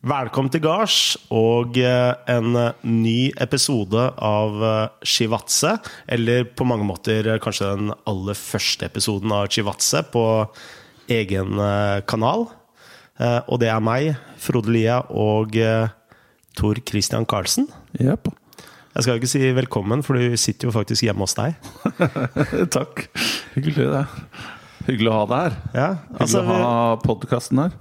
Velkommen til gards og eh, en eh, ny episode av eh, Shivatse. Eller på mange måter kanskje den aller første episoden av Shivatse på egen kanal. Og det er meg, Frode Lia og Tor Christian Karlsen. Yep. Jeg skal jo ikke si velkommen, for du sitter jo faktisk hjemme hos deg. Takk. Hyggelig, det. Hyggelig å ha deg her. Ja, Hyggelig altså, å ha podkasten her.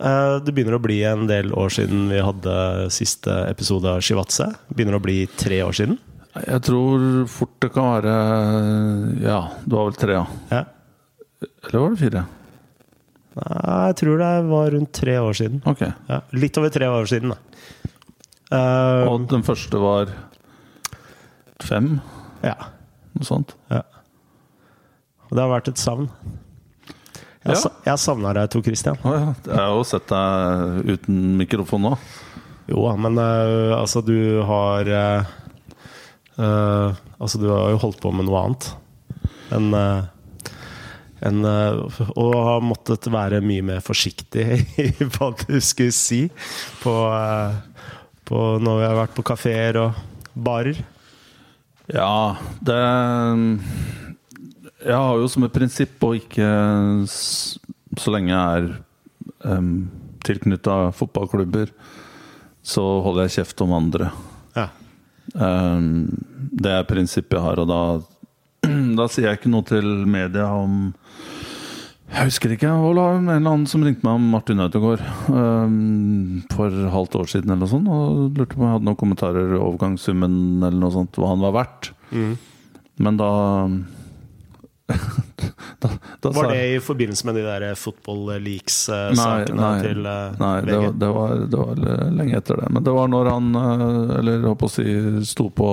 Eh, det begynner å bli en del år siden vi hadde siste episode av Shivatse. Begynner å bli tre år siden. Jeg tror fort det kan være Ja, det var vel tre, ja. Ja. Eller var det fire? Nei, Jeg tror det var rundt tre år siden. Ok. Ja, litt over tre år siden, da. Uh, Og den første var fem? ja, Noe sånt? ja. Og det har vært et savn. Jeg, Ja. jeg savna deg, Tor Christian. Oh, ja. Jeg har jo sett deg uten mikrofon nå. Jo men uh, altså, du har uh, uh, Altså, du har jo holdt på med noe annet enn eh, Og har måttet være mye mer forsiktig i hva du skulle si på, på når vi har vært på kafeer og barer. Ja, det Jeg har jo som et prinsipp å ikke Så lenge jeg er um, tilknytta fotballklubber, så holder jeg kjeft om andre. Ja. Um, det er prinsippet jeg har, og da Da sier jeg ikke noe til media om Jeg husker ikke. Det var en eller annen som ringte meg om Martin Ødegaard um, for halvt år siden eller noe sånt, og lurte på om jeg hadde noen kommentarer overgangssummen eller noe sånt, hva han var verdt. Mm. Men da da, da Var det i forbindelse med de der football leaks-sakene til eh, Nei, det VG? var, det, var, det var lenge etter det. Men det var når han eh, Eller holdt på å si sto på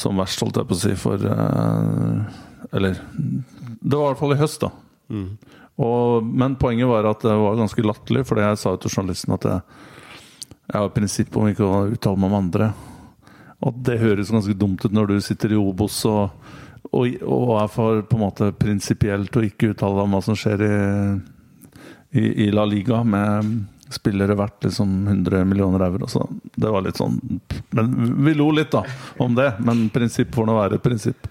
som verst, holdt jeg på å si, for eh, Eller Det var i hvert fall i høst, da. Mm. Og, men poenget var at det var ganske latterlig, fordi jeg sa til journalisten at jeg, jeg har prinsipp om ikke å uttale meg om andre. Og det høres ganske dumt ut når du sitter i Obos og, og, og er for på en måte prinsipielt å ikke uttale om hva som skjer i, i, i La Liga med spillere verdt liksom 100 millioner euro. Så det var litt sånn Men vi lo litt, da, om det. Men prinsipp får nå være et prinsipp.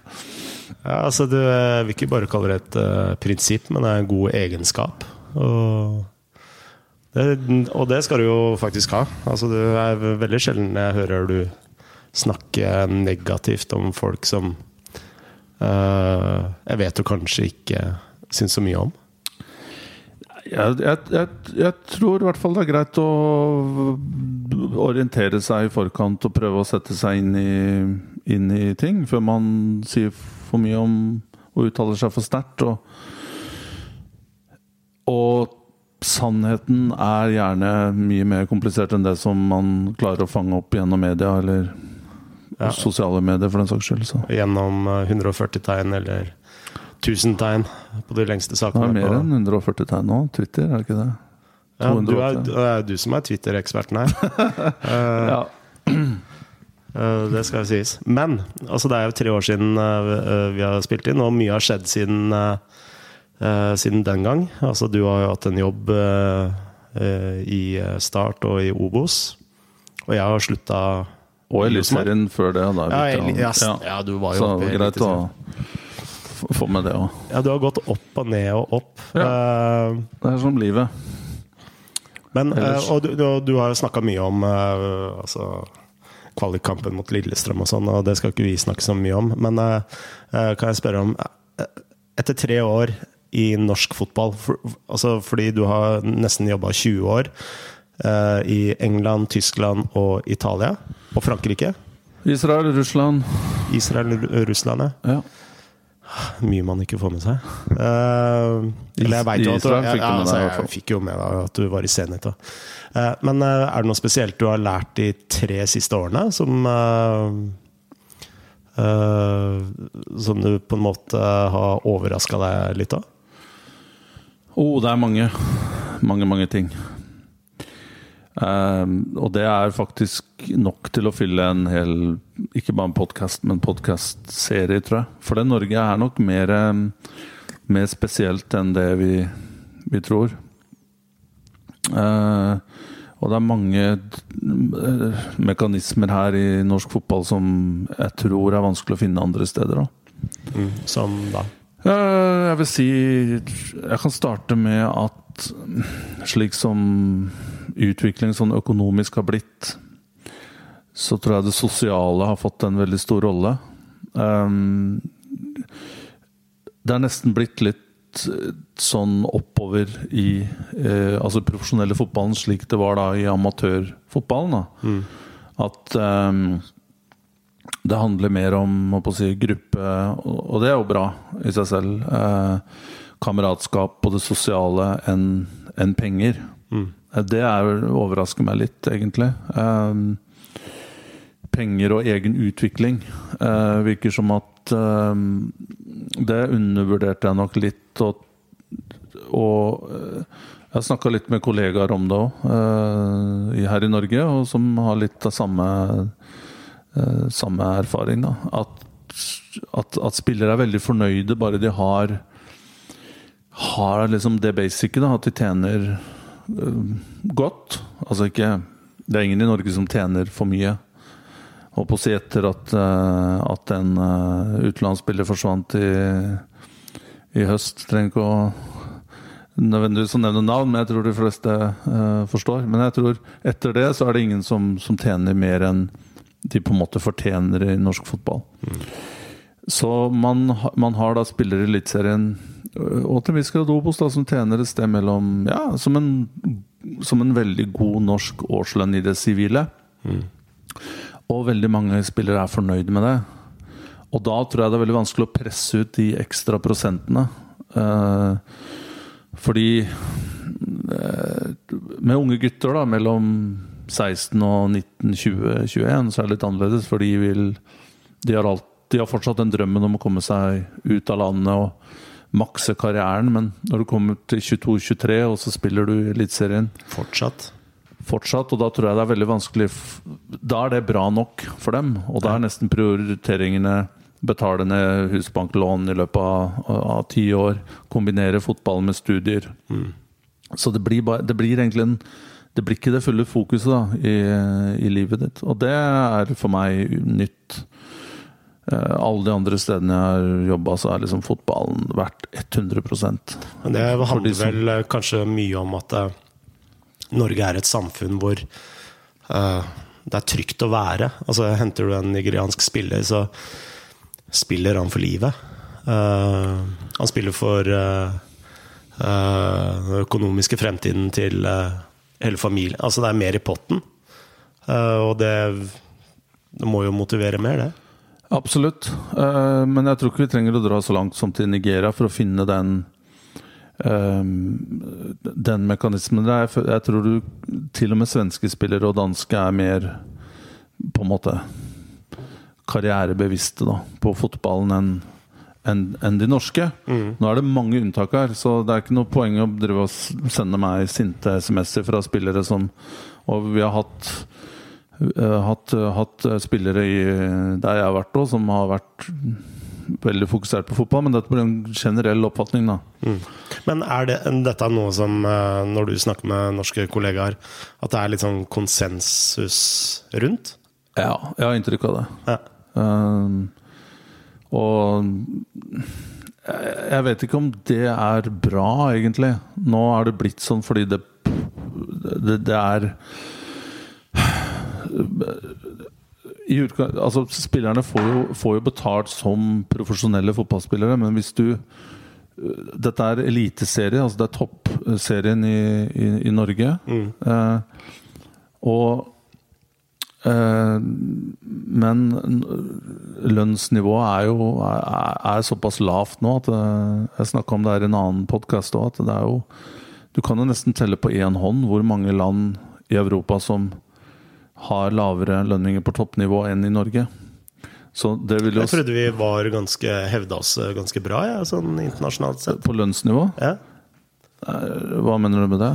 Ja, altså Du vil ikke bare kalle det et uh, prinsipp, men det er en god egenskap. Og det, og det skal du jo faktisk ha. Altså Det er veldig sjelden jeg hører du snakke negativt om folk som jeg vet du kanskje ikke syns så mye om. Jeg, jeg, jeg tror i hvert fall det er greit å orientere seg i forkant og prøve å sette seg inn i, inn i ting før man sier for mye om og uttaler seg for sterkt. Og, og sannheten er gjerne mye mer komplisert enn det som man klarer å fange opp gjennom media eller Ja. sosiale medier, for den saks skyld. Så. Gjennom eh, 140 tegn eller 1000 tegn på de lengste sakene. Det er mer enn 140 tegn nå. Twitter, er det ikke det? ja, du er, det er du som er Twitter-eksperten her. uh, Ja. Eh, det skal jo sies. Men altså, det er jo tre år siden uh, vi har spilt inn, og mye har skjedd siden, eh, eh, siden den gang. Altså, du har jo hatt en jobb eh, eh, i eh, Start og i Obos. Og jeg har slutta Og Eliteserien før det. Da, Ja, ja, ja, du var jo Så oppe i greit å Eliteserien. få med det òg. Ja, du har gått opp og ned og opp. Ja. Det er som livet. Men, eh, og du, du, du har jo snakka mye om eh, altså, kvalikkampen mot Lillestrøm og sånn, og det skal ikke vi snakke så mye om. Men eh, eh, kan jeg spørre om eh, Etter tre år i norsk fotball, for, altså fordi du har nesten jobba 20 år eh, i England, Tyskland og Italia, og Frankrike Israel, Russland Israel, Ru- Russland, ja. ja. Mye man ikke får med seg. Uh, eller jeg veit jo at du, jeg, jeg, altså. Jeg fikk jo med deg at du var i Zenit. Eh, men uh, er det noe spesielt du har lært de tre siste årene, som eh, eh, Som du på en måte har overraska deg litt av? Oh, det er mange. Mange, mange ting. Ehm, og det er faktisk nok til å fylle en hel Ikke bare en podkast, men podkastserie, tror jeg. For det Norge er nok mer, eh, mer spesielt enn det vi, vi tror. Uh, Og det er mange eh, mekanismer her i norsk fotball som jeg tror er vanskelig å finne andre steder. Da. Mm. Som da? Uh, Jeg vil si Jeg kan starte med at slik som utvikling sånn økonomisk har blitt, så tror jeg det sosiale har fått en veldig stor rolle. Um, det er nesten blitt litt eh, sånn oppover i eh, altså profesjonelle fotballen, slik det var da i amatørfotballen. Da. At um, det handler mer om si, gruppe, og det er jo bra i seg selv. Eh, kameratskap og det sosiale enn en penger. Eh, Det er, overrasker meg litt, egentlig. Eh, penger og egen utvikling eh, virker som at eh, Det undervurderte jeg nok litt. Og, og eh, jeg snakka litt med kollegaer om det òg, her i Norge, og som har litt av samme eh, samme erfaring. Da. At, at, at spillere er veldig fornøyde bare de har har liksom det basice, at de tjener eh, godt. Altså ikke Det er ingen i Norge som tjener for mye. Og på å si etter at, eh, at en uh, utenlandsspiller forsvant i, i høst. Trenger ikke å nødvendigvis å nevne navn, men jeg tror de fleste eh, forstår. Men jeg tror etter det så er det ingen som, som tjener mer enn de på en måte fortjener i norsk fotball. Så man, man har da spillere i Eliteserien, øh, og til en viss grad Obos, som tjener et sted mellom Ja, som en, som en veldig god norsk årslønn i det sivile. Og veldig mange spillere er fornøyd med det. Og da tror jeg det er veldig vanskelig å presse ut de ekstra prosentene. Eh, fordi eh, med unge gutter da, mellom 16 og 19, 20, 21, så er det litt annerledes. For de, vil, de, har alt, de har fortsatt den drømmen om å komme seg ut av landet og makse karrieren. Men når du kommer til 22-23, og så spiller du i Eliteserien Fortsatt. fortsatt, og da tror jeg det er veldig vanskelig Da er det bra nok for dem. Og da er nesten prioriteringene betale ned husbanklån i løpet av, av ti år, kombinere fotball med studier. Så det blir, bare, det blir egentlig en Det blir ikke det fulle fokuset da, i, i livet ditt. Og det er for meg nytt. Eh, Alle de andre stedene jeg har jobba, så er liksom fotballen verdt 100 Men det handler som- vel eh, kanskje mye om at eh, Norge er et samfunn hvor det er trygt å være. Altså Henter du en nigeriansk spiller, så spiller han for livet. Han spiller for den økonomiske fremtiden til hele familien. Altså det er mer i potten. Og det, det må jo motivere mer, det. Absolutt. Eh, men jeg tror ikke vi trenger å dra så langt som til Nigeria for å finne den eh, den mekanismen der. Jeg, tror du til og med svenske spillere og danske er mer på en måte karrierebevisste da, på fotballen enn enn en de norske. Nå er det mange unntak her, så det er ikke noe poeng å drive og sende meg sinte SMS-er fra spillere som Og vi har hatt hatt, hatt spillere i, der jeg har vært òg, som har vært veldig fokusert på fotball, men dette blir en generell oppfatning, da. Men er det, dette er noe som, eh, når du snakker med norske kollegaer, at det er litt sånn konsensus rundt? Ja, jeg har inntrykk av det. Ja. Um, og jeg, vet ikke om det er bra, egentlig. Nå er det blitt sånn fordi det Det, det er utgang, altså Spillerne får jo, får jo betalt som profesjonelle fotballspillere, men hvis du Dette er eliteserie, altså det er toppserien i, i, i Norge. Eh, og Eh, men lønnsnivået er jo er, er såpass lavt nå at eh, Jeg snakka om det her i en annen podkast òg, at det er jo Du kan jo nesten telle på én hånd hvor mange land i Europa som har lavere lønninger på toppnivå enn i Norge. Så det vil jo Jeg trodde vi var ganske hevda oss ganske bra, ja, sånn internasjonalt sett. På lønnsnivå? Ja. Eh, Hva mener du med det?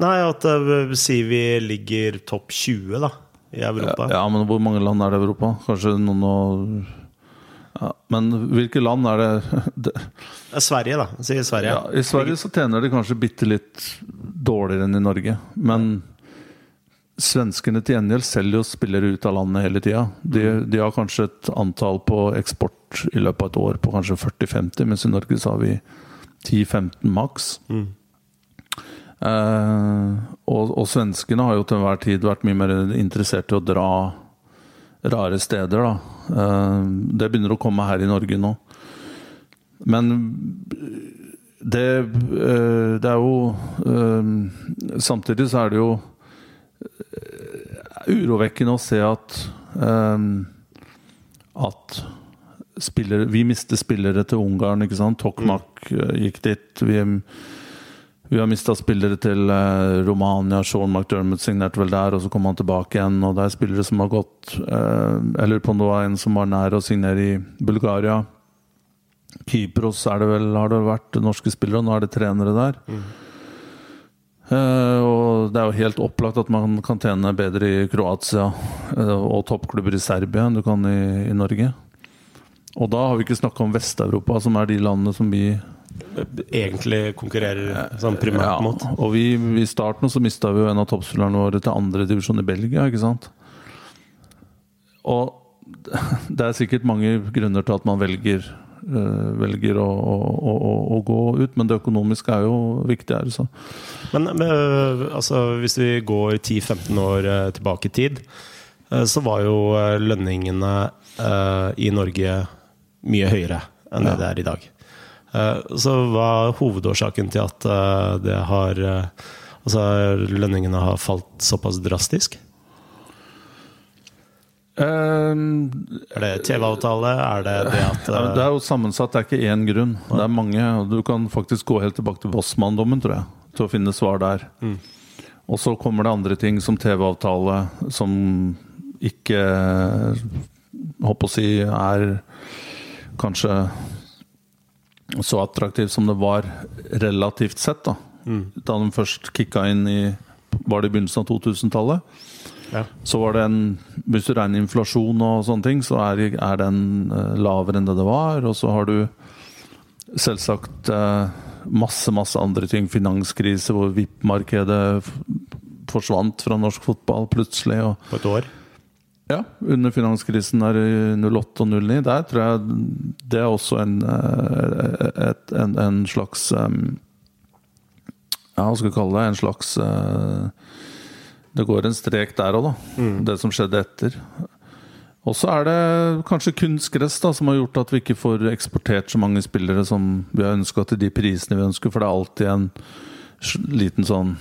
Nei, at uh, si vi ligger topp 20 da, i Europa. Ja, men hvor mange land er det i Europa? Kanskje noen og ja, Men hvilke land er det, det Eh, Sverige, da. Si Sverige. Ja, I Sverige så tjener de kanskje bitte litt dårligere enn i Norge. Men Svenskene til gjengjeld selger jo spillere ut av landet hele tida. De, de, har kanskje et antall på eksport i løpet av et år på kanskje 40-50, mens i Norge så har vi 10-15 maks. Mm. Eh, og, og, svenskene har jo til enhver tid vært mye mer interessert i å dra rare steder, da. Eh, det begynner å komme her i Norge nå. Men det, eh, det er jo eh, Samtidig så er det jo urovekkende å se at at spillere, Vi mister spillere til Ungarn. ikke sant? Tokmak gikk dit. Vi, vi har mista spillere til Romania. Sean McDermott signerte vel der, og så kom han tilbake igjen. og Det er spillere som har gått Jeg lurer på var en som var nær å signere i Bulgaria. Kypros er det vel, har det vært norske spillere, og nå er det trenere der. Mm. Uh, og det er jo helt opplagt at man kan tjene bedre i Kroatia uh, og toppklubber i Serbia enn du kan i, i Norge. Og da har vi ikke snakka om Vest-Europa, som er de landene som vi Egentlig konkurrerer sånn primært ja, mot. Og vi, I starten så mista vi jo en av toppspillerne våre til andredivisjon i Belgia, ikke sant. Og det er sikkert mange grunner til at man velger Eh, velger å, å, å, å, gå ut. Men det økonomiske er jo viktig her. Så. Men, men altså, hvis vi går 10-15 år eh, tilbake i tid, eh, så var jo lønningene i Norge mye høyere enn det det er i dag. Så hva er hovedårsaken til at det har Altså lønningene har falt såpass drastisk? Uh, er det TV-avtale? Er det det at. Det er jo sammensatt, det er ikke én grunn. Det er mange. Du kan faktisk gå helt tilbake til Vossmann-dommen, tror jeg, til å finne svar der. Mm. Og så kommer det andre ting, som TV-avtale, som ikke Håper å si er kanskje så attraktiv som det var relativt sett, da. Mm. Da de først kicka inn i Var det i begynnelsen av 2000-tallet? Ja. Så var det en Hvis du regner inflasjon og sånne ting, så er, er den uh, lavere enn det det var. Og så har du selvsagt uh, masse, masse andre ting. Finanskrise, hvor VIP-markedet forsvant fra norsk fotball plutselig. Og, På et år? Ja, under finanskrisen der i 08 og 09. Der tror jeg det er også en, eh, et, en, en slags Ja, hva skal vi kalle det? En slags uh, det går en strek der òg, da. Mm. Det som skjedde etter. Og så er det kanskje kunstgress da, som har gjort at vi ikke får eksportert så mange spillere som vi har ønska til de prisene vi ønsker, for det er alltid en liten sånn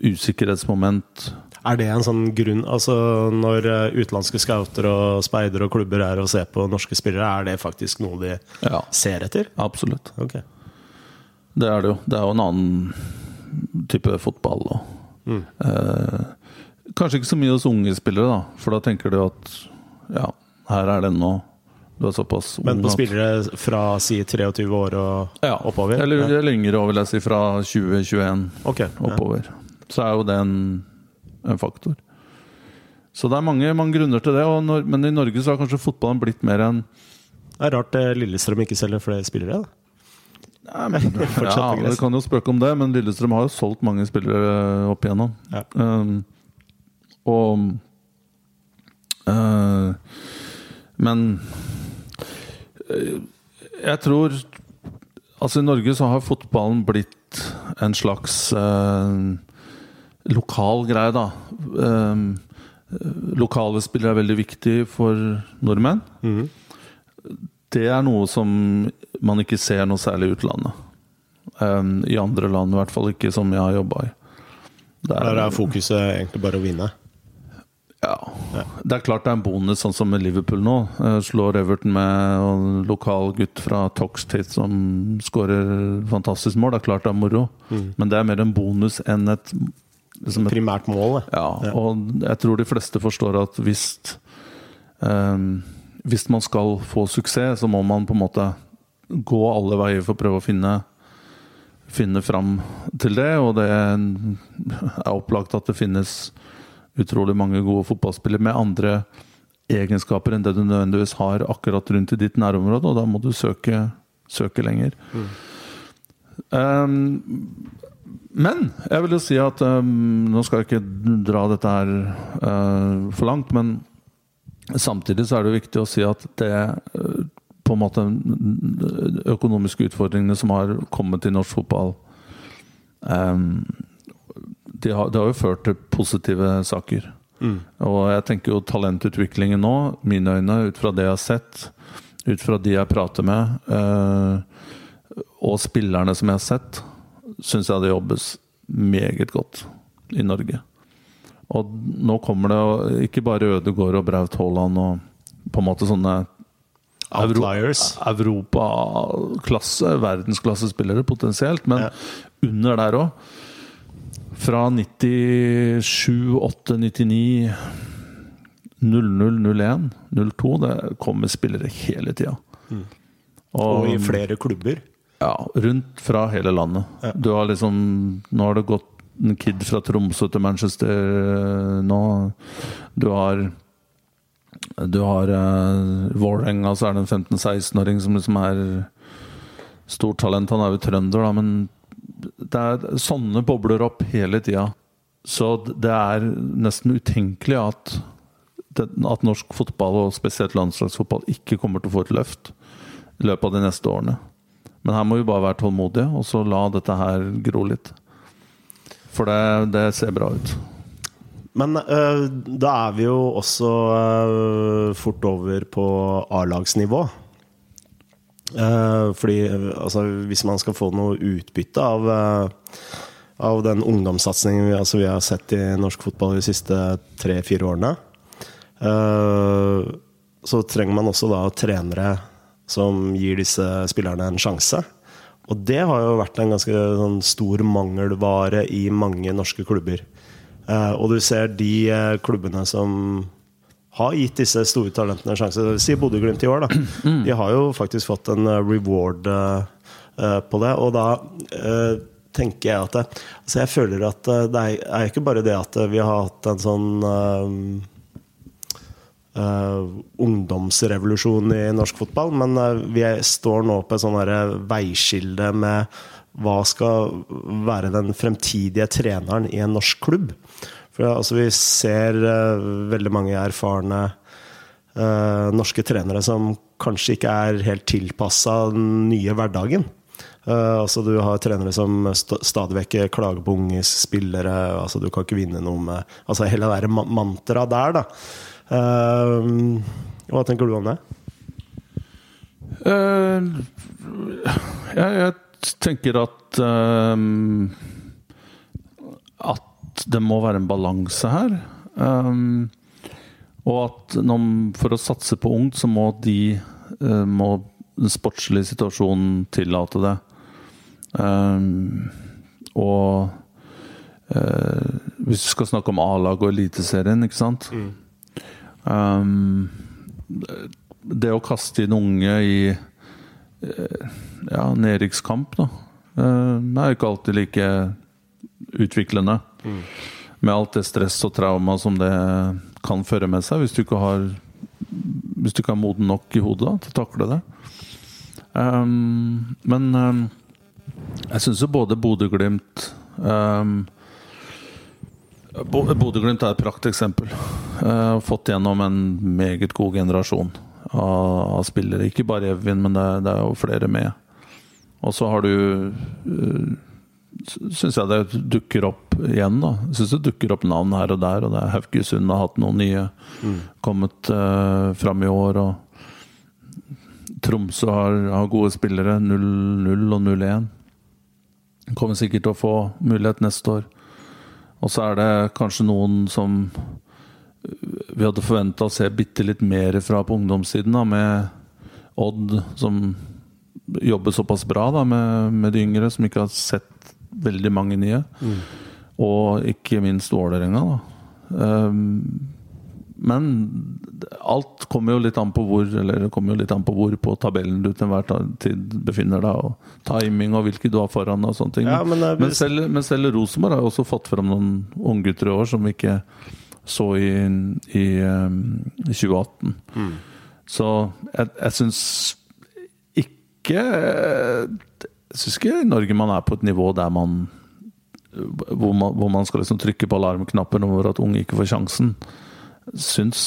usikkerhetsmoment. Er det en sånn grunn Altså Når eh, utenlandske scouter og speidere og klubber er og ser på norske spillere, er det faktisk noe de ja. ser etter? Absolutt. Okay. Det er det jo. Det er jo en annen type fotball. Og, mm. eh, Kanskje ikke så mye hos unge spillere, da. For da tenker du at ja, her er det ennå du er såpass ung. Men på spillere fra si 23 år og ja, oppover? Eller, ja. eller yngre, vil jeg si. Fra 2021 okay, oppover. Ja. Så er jo det en, en, faktor. Så det er mange, mange grunner til det. Når, men i Norge så har kanskje fotballen blitt mer enn Det er rart eh, Lillestrøm ikke selger flere spillere, da. Ja, men, ja, det kan jo spøke om det, men Lillestrøm har jo solgt mange spillere opp igjennom. Ja. Um, og øh, Men øh, jeg tror Altså, i Norge så har fotballen blitt en slags øh, lokal greie, da. Uh, lokale spillere er veldig viktig for nordmenn. Mm. Det er noe som man ikke ser noe særlig i utlandet. Um, I andre land, i hvert fall ikke som jeg har jobba i. Der, Der er fokuset egentlig bare å vinne? Ja. Det er klart det er en bonus, sånn som med Liverpool nå. Slår Everton med en lokal gutt fra Toxtit som skårer fantastisk mål. Det er klart det er moro, mm. men det er mer en bonus enn et liksom et, Primært mål, ja, ja. Og jeg tror de fleste forstår at hvis um, Hvis man skal få suksess, så må man på en måte gå alle veier for å prøve å finne finne fram til det, og det er opplagt at det finnes utrolig mange gode fotballspillere med andre egenskaper enn det du nødvendigvis har akkurat rundt i ditt nærområde, og da må du søke, søke lenger. Mm. Um, Men jeg vil jo si at um, Nå skal jeg ikke dra dette her uh, for langt, men samtidig så er det viktig å si at det uh, på en måte økonomiske utfordringene som har kommet i norsk fotball um, de har, det har jo ført til positive saker. Mm. Og jeg tenker jo talentutviklingen nå, mine øyne, ut fra det jeg har sett, ut fra de jeg prater med, uh, og spillerne som jeg har sett, syns jeg det jobbes meget godt i Norge. Og nå kommer det ikke bare Ødegaard og Braut Haaland og på en måte sånne Outliers. Europaklasse, verdensklassespillere potensielt, men ja. under der òg. Fra 97, 8, 99 00, 01, 02 Det kommer spillere hele tida. Mm. Og, og, i flere klubber? Ja, rundt fra hele landet. Ja. Du har liksom Nå har det gått en kid fra Tromsø til Manchester eh, nå. Du har Du har uh, Vålerenga, så er det en 15-16-åring som liksom er stort talent. Han er jo trønder, da, men det er sånne bobler opp hele tida. Så det er nesten utenkelig at, at norsk fotball, og spesielt landslagsfotball, ikke kommer til å få et løft i løpet av de neste årene. Men her må vi bare være tålmodige og så la dette her gro litt. For det, det ser bra ut. Men uh, da er vi jo også uh, fort over på A-lagsnivå. Uh, fordi altså, hvis man skal få noe utbytte av, av den ungdomssatsingen vi, altså, vi, har sett i norsk fotball de siste tre-fire årene, så trenger man også da trenere som gir disse spillerne en sjanse. Og det har jo vært en ganske sånn, stor mangelvare i mange norske klubber. Eh, og du ser de eh, klubbene som har gitt disse store talentene en sjanse. Si Bodø-Glimt i år, da. Mm. De har jo faktisk fått en uh, reward uh, uh, på det. Og da tenker jeg at det, altså Jeg føler at det er, ikke bare det at vi har hatt en sånn uh, ungdomsrevolusjon i norsk fotball. Men vi står nå på et sånn veiskilde med hva skal være den fremtidige treneren i en norsk klubb. For altså, Vi ser uh, veldig mange erfarne norske trenere som kanskje ikke er helt tilpassa den nye hverdagen. Uh, altså Du har trenere som st stadig vekk klager på unge spillere. Altså Du kan ikke vinne noe med Altså Hele det mantraet der, da. Uh, hva tenker du om det? Uh, jeg, jeg, tenker at um, At det må være en balanse her. Um, og at når, for å satse på ungt, så må de uh, må den sportslige situasjonen tillate det. Um, og uh, hvis du skal snakke om A-lag og Eliteserien, ikke sant mm. Um, det å kaste inn unge i uh, ja, nedrykkskamp, da, uh, er ikke alltid like utviklende. Med alt det stress og trauma som det kan føre med seg, hvis du ikke har Hvis du ikke er moden nok i hodet da, til å takle det. Um, men um, jeg syns jo både Bodø-Glimt um, Bodø-Glimt er et prakteksempel. Uh, fått gjennom en meget god generasjon av, av spillere. Ikke bare Evin, men det, det, er jo flere med. Og så har du uh, Syns jeg det dukker opp igjen, da. Syns det dukker opp navn her og der. Og det er Haugesund har hatt noen nye mm. kommet uh, fram i år. Og Tromsø har, har gode spillere. 0-0 og 0-1. Kommer sikkert til å få mulighet neste år. Og så er det kanskje noen som vi hadde forventa å se bitte litt mer fra på ungdomssiden, da, med Odd, som jobber såpass bra da, med, med, de yngre, som ikke har sett veldig mange nye. Mm. Og ikke minst Vålerenga. Um, men alt kommer jo litt an på hvor Eller det kommer jo litt an på hvor på tabellen du til enhver tid befinner deg, og timing og hvilke du har foran og sånne ting. Ja, men, men, selv, men, selv, Rosenborg har jo også fått fram noen unggutter i år som vi ikke så i, i, um, i 2018. Mm. Så jeg, jeg syns ikke Jeg syns ikke i Norge man er på et nivå der man hvor man, hvor man skal liksom trykke på alarmknappen over at unge ikke får sjansen, syns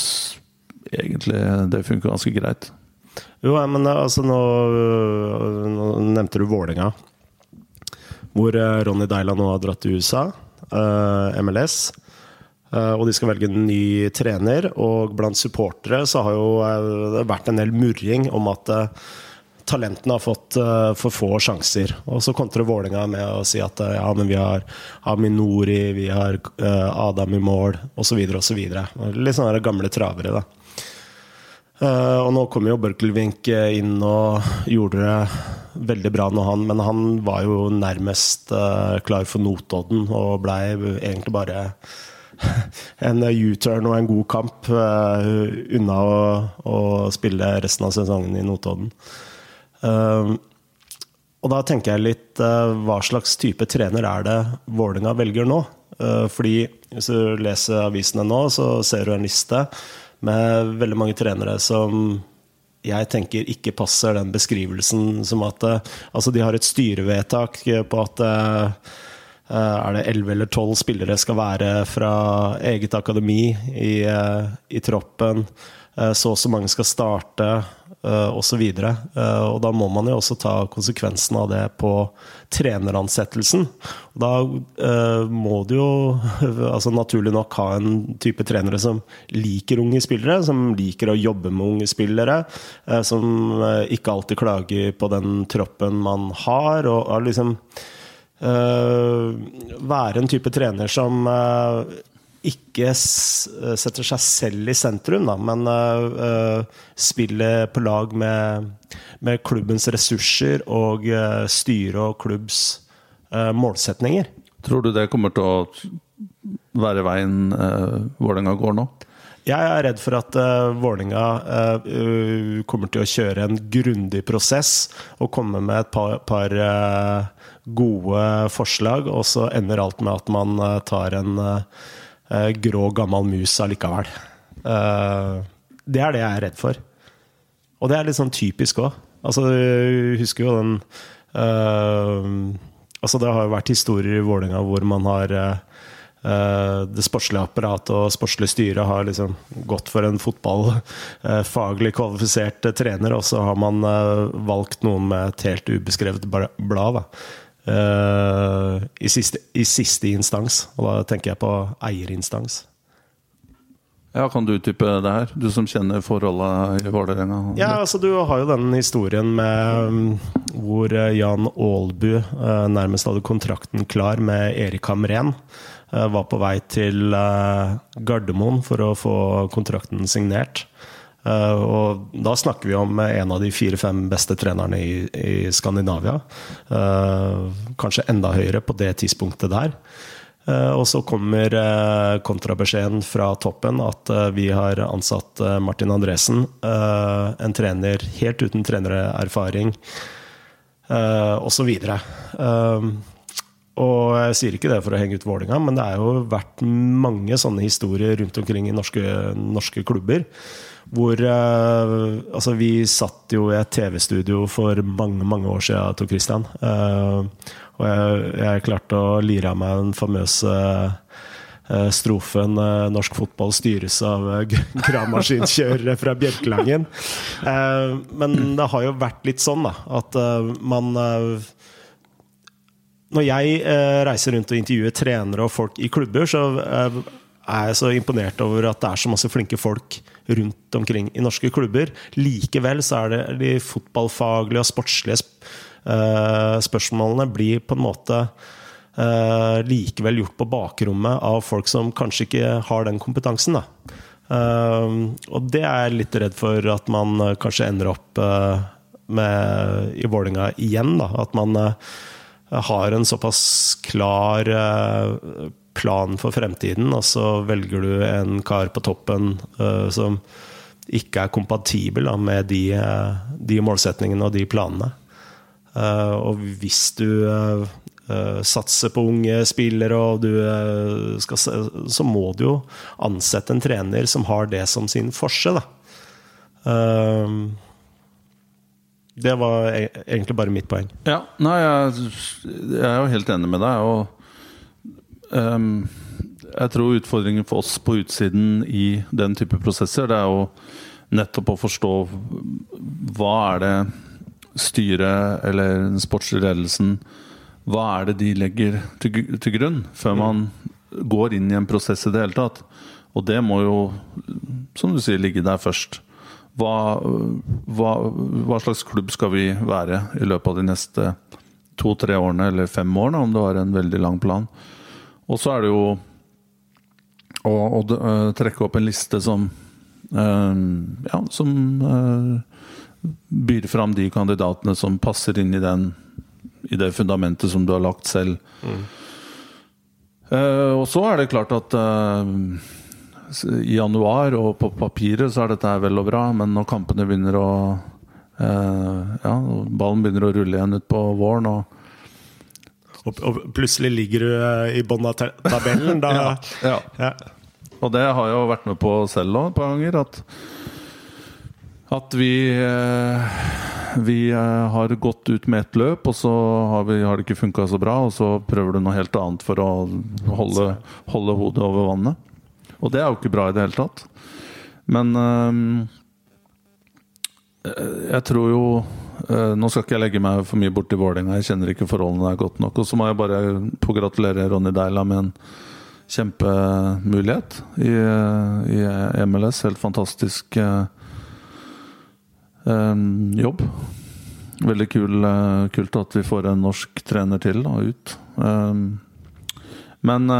egentlig det funker ganske greit. Jo, men altså nå, nå nevnte du Vålerenga. Hvor eh, Ronny Deila nå har dratt til USA, eh, MLS. Eh, og de skal velge en ny trener. Og blant supportere så har jo det vært en del murring om at talentene har fått uh, for få sjanser. Og så kontrer Vålerenga med å si at ja, men vi har Aminori, vi har uh, Adam i mål, osv., osv. Litt sånne gamle travere, da. Uh, og nå kom jo Børkelvink inn og gjorde det veldig bra når han Men han var jo nærmest uh, klar for Notodden og blei egentlig bare en U-turn og en god kamp uh, unna å, å, spille resten av sesongen i Notodden. Uh, og da tenker jeg litt hva slags type trener er det Vålerenga velger nå? fordi hvis du leser avisene nå, så ser du en liste med veldig mange trenere som jeg tenker ikke passer den beskrivelsen som at Altså, de har et styrevedtak på at eh, er det elleve eller tolv spillere skal være fra eget akademi i, eh, i troppen. Eh, så og så mange skal starte, osv. Og, så og da må man jo også ta konsekvensen av det på treneransettelsen. Da må du jo altså naturlig nok ha en type trenere som liker unge spillere, som liker å jobbe med unge spillere, som ikke alltid klager på den troppen man har. og, liksom være en type trener som ikke setter seg selv i sentrum, da, men uh, spiller på lag med, med, klubbens ressurser og uh, styre og klubbs uh, målsetninger. Tror du det kommer til å være veien uh, Vålerenga går nå? Jeg er redd for at uh, Vålerenga uh, kommer til å kjøre en grundig prosess og komme med et par, par uh, gode forslag, og så ender alt med at man tar en grå, gammel mus allikevel. Uh, det er det jeg er redd for. Og det er litt sånn typisk òg. Altså, du husker jo den uh, Altså, det har jo vært historier i Vålerenga hvor man har det sportslige apparatet og sportslige styret har liksom gått for en fotballfaglig kvalifisert trener, og så har man valgt noen med et helt ubeskrevet blad. Da. Uh, i, siste, i, siste, instans. Og da tenker jeg på eierinstans. Ja, Kan du utdype det her? Du som kjenner forholdet i Vålerenga. Ja, altså Du har jo den historien med um, hvor eh, Jan Aalbu uh, nærmest hadde kontrakten klar med Erik Hamren. Uh, var på vei til Gardermoen for å få kontrakten signert. Uh, og da snakker vi om en av de fire-fem beste trenerne i, i Skandinavia. Uh, kanskje enda høyere på det tidspunktet der. Og så kommer kontrabeskjeden fra toppen at vi har ansatt Martin Andresen. en trener helt uten trenererfaring, osv. Og jeg sier ikke det for å henge ut Vålinga, men det er jo vært mange sånne historier rundt omkring i norske, norske klubber hvor eh, Altså, vi satt jo i et TV-studio for mange, mange år siden, Tor Christian. Eh, og jeg, jeg, klarte å lire av meg den famøse eh, strofen 'Norsk fotball styres av gravemaskinkjørere fra Bjørkelangen'. men det har jo vært litt sånn, da, at man Når jeg reiser rundt og intervjuer trenere og folk i klubber, så er jeg så imponert over at det er så masse flinke folk rundt omkring i norske klubber. Likevel så er det de fotballfaglige og sportslige uh, spørsmålene blir på en måte uh, likevel gjort på bakrommet av folk som kanskje ikke har den kompetansen. Uh, og det er jeg litt redd for at man kanskje ender opp med i Vålinga igjen. Da. At man har en såpass klar plan for fremtiden, og så velger du en kar på toppen uh, som ikke er kompatibel med de, uh, de, målsetningene og de planene. Og hvis du satser på unge spillere, og du skal, så må du jo ansette en trener som har det som sin forse. Det var e-, egentlig bare mitt poeng. Ja, nei, jeg, jeg er jo helt enig med deg. og um, Jeg tror utfordringen for oss på utsiden i den type prosesser, det er jo nettopp å forstå hva er det styret eller den sportslige ledelsen Hva er det de legger til, til grunn før man går inn i en prosess i det hele tatt? Og det må jo, som du sier, ligge der først. Hva, hva, hva slags klubb skal vi være i løpet av de neste to-tre årene, eller fem årene, om det var en veldig lang plan? Og så er det jo å, å øh, trekke opp en liste som øh, ja, som øh, byr fram de kandidatene som passer inn i, den, i det fundamentet som du har lagt selv. Eh, og så er det klart at eh, i januar og på papiret så er dette her vel og bra, men når kampene begynner å eh, Ja, ballen begynner å rulle igjen utpå våren og Og, og plutselig ligger du eh, i bånn av tabellen. Da, ja. ja. Og det har jeg jo vært med på selv òg et par ganger. At, at vi eh, Vi eh, har gått ut med ett løp, og så har, vi, har det ikke funka så bra. Og så prøver du noe helt annet for å holde, holde hodet over vannet. Og det er jo ikke bra i det hele tatt. Men eh, jeg tror jo eh, Nå skal ikke jeg legge meg for mye borti Vålerenga, jeg kjenner ikke forholdene der godt nok. Og så må jeg bare få gratulere Ronny Deila med en kjempemulighet i, i MLS. Helt fantastisk eh, eh, jobb. Veldig kul, kult at vi får en norsk trener til da, ut. Eh, men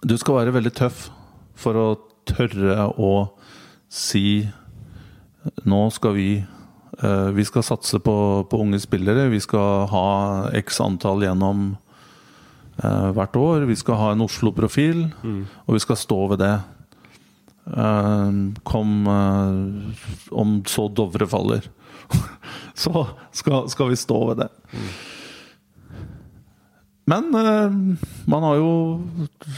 du skal være veldig tøff for å tørre å si Nå skal vi eh, Vi skal satse på, på unge spillere. Vi skal ha x antall gjennom eh, hvert år. Vi skal ha en Oslo-profil, og vi skal stå ved det. Eh, kom Om så Dovre faller, så skal, skal vi stå ved det. Men eh, man har jo,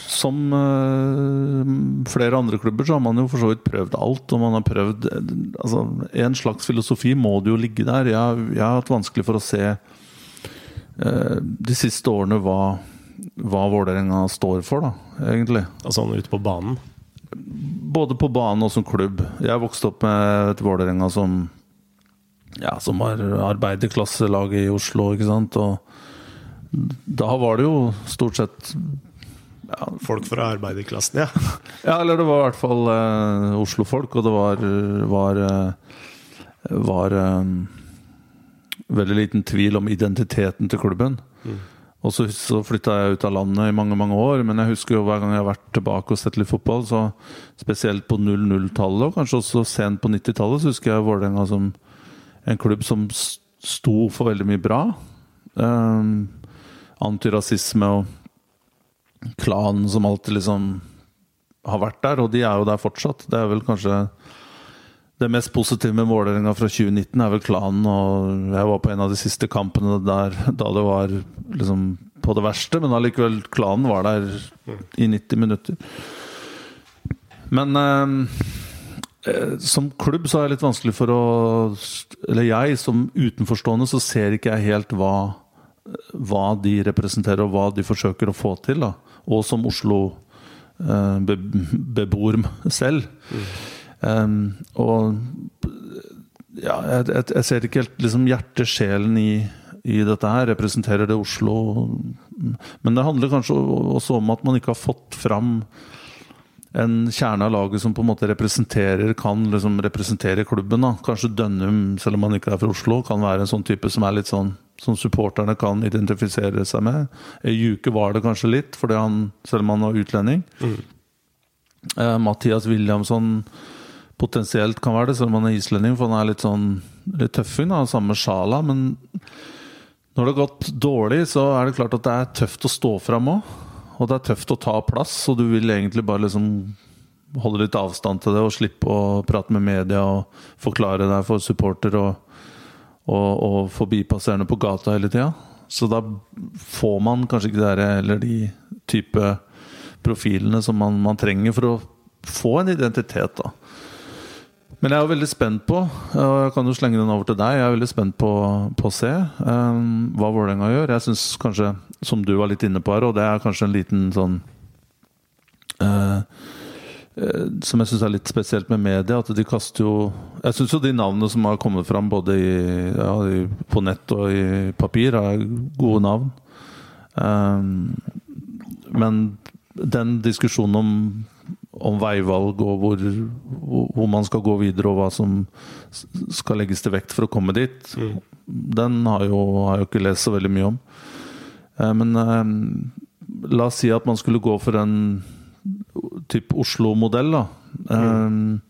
som eh, flere andre klubber, så har man jo for så vidt prøvd alt. Og man har prøvd eh, altså, En slags filosofi må det jo ligge der. Jeg, jeg har hatt vanskelig for å se de siste årene hva, hva Vålerenga står for, da, egentlig. Altså sånn ute på banen. Både på banen og som klubb. Jeg vokste opp med et Vålerenga som ja, som var arbeiderklasselaget i Oslo, ikke sant. Og da var det jo stort sett Ja, folk fra arbeiderklassen, ja. Ja, eller det var i hvert fall eh, Oslo-folk, og det var, var, eh, var eh, veldig liten tvil om identiteten til klubben. Og så, så flytta jeg ut av landet i mange mange år, men jeg husker jo hver gang jeg har vært tilbake og sett litt fotball, så spesielt på 00-tallet, og kanskje også sent på 90-tallet, så husker jeg Vålerenga som en klubb som sto for veldig mye bra. Um, antirasisme og klanen som alltid liksom har vært der, og de er jo der fortsatt. Det er vel kanskje det mest positive med Vålerenga fra 2019 er vel klanen. Og jeg var på en av de siste kampene der da det var liksom på det verste, men allikevel, klanen var der i 90 minutter. Men eh, eh, som klubb så er det litt vanskelig for å Eller jeg som utenforstående så ser ikke jeg helt hva hva de representerer og hva de forsøker å få til. Da. Og som Oslo bebor selv. Um, og ja, jeg, jeg, jeg ser ikke helt liksom, hjertesjelen i, i dette her. Representerer det Oslo? Men det handler kanskje også om at man ikke har fått fram en kjerne av laget som på en måte representerer kan liksom representere klubben. da Kanskje Dønnum, selv om han ikke er fra Oslo, kan være en sånn type som er litt sånn som supporterne kan identifisere seg med. Juke var det kanskje litt, fordi han, selv om han var utlending. Eh, Mathias Williamson potensielt kan være det, selv om han er islending, for han er litt sånn litt tøffing, da, samme sjala. Men når det har gått dårlig, så er det klart at det er tøft å stå fram òg. Og det er tøft å ta plass, og du vil egentlig bare liksom holde litt avstand til det og slippe å prate med media og forklare deg for supporter og, og, og forbipasserende på gata hele tida. Så da får man kanskje ikke det eller de type profilene som man, man trenger for å få en identitet, da. Men jeg er jo veldig spent på, og jeg kan jo slenge den over til deg, jeg er veldig spent på, på å se um, hva Vålerenga gjør. Jeg syns kanskje, som du var litt inne på her, og det er kanskje en liten sånn uh, som jeg syns er litt spesielt med media, at de kaster jo Jeg syns jo de navnene som har kommet fram både i, ja, på nett og i papir, er gode navn. Um, men den diskusjonen om om veivalg og hvor, hvor, man skal gå videre, og hva som skal legges til vekt for å komme dit, mm. den har, jo, har jeg jo ikke lest så veldig mye om. Uh, men eh, la oss si at man skulle gå for en type Oslo-modell, da. Mm. Um,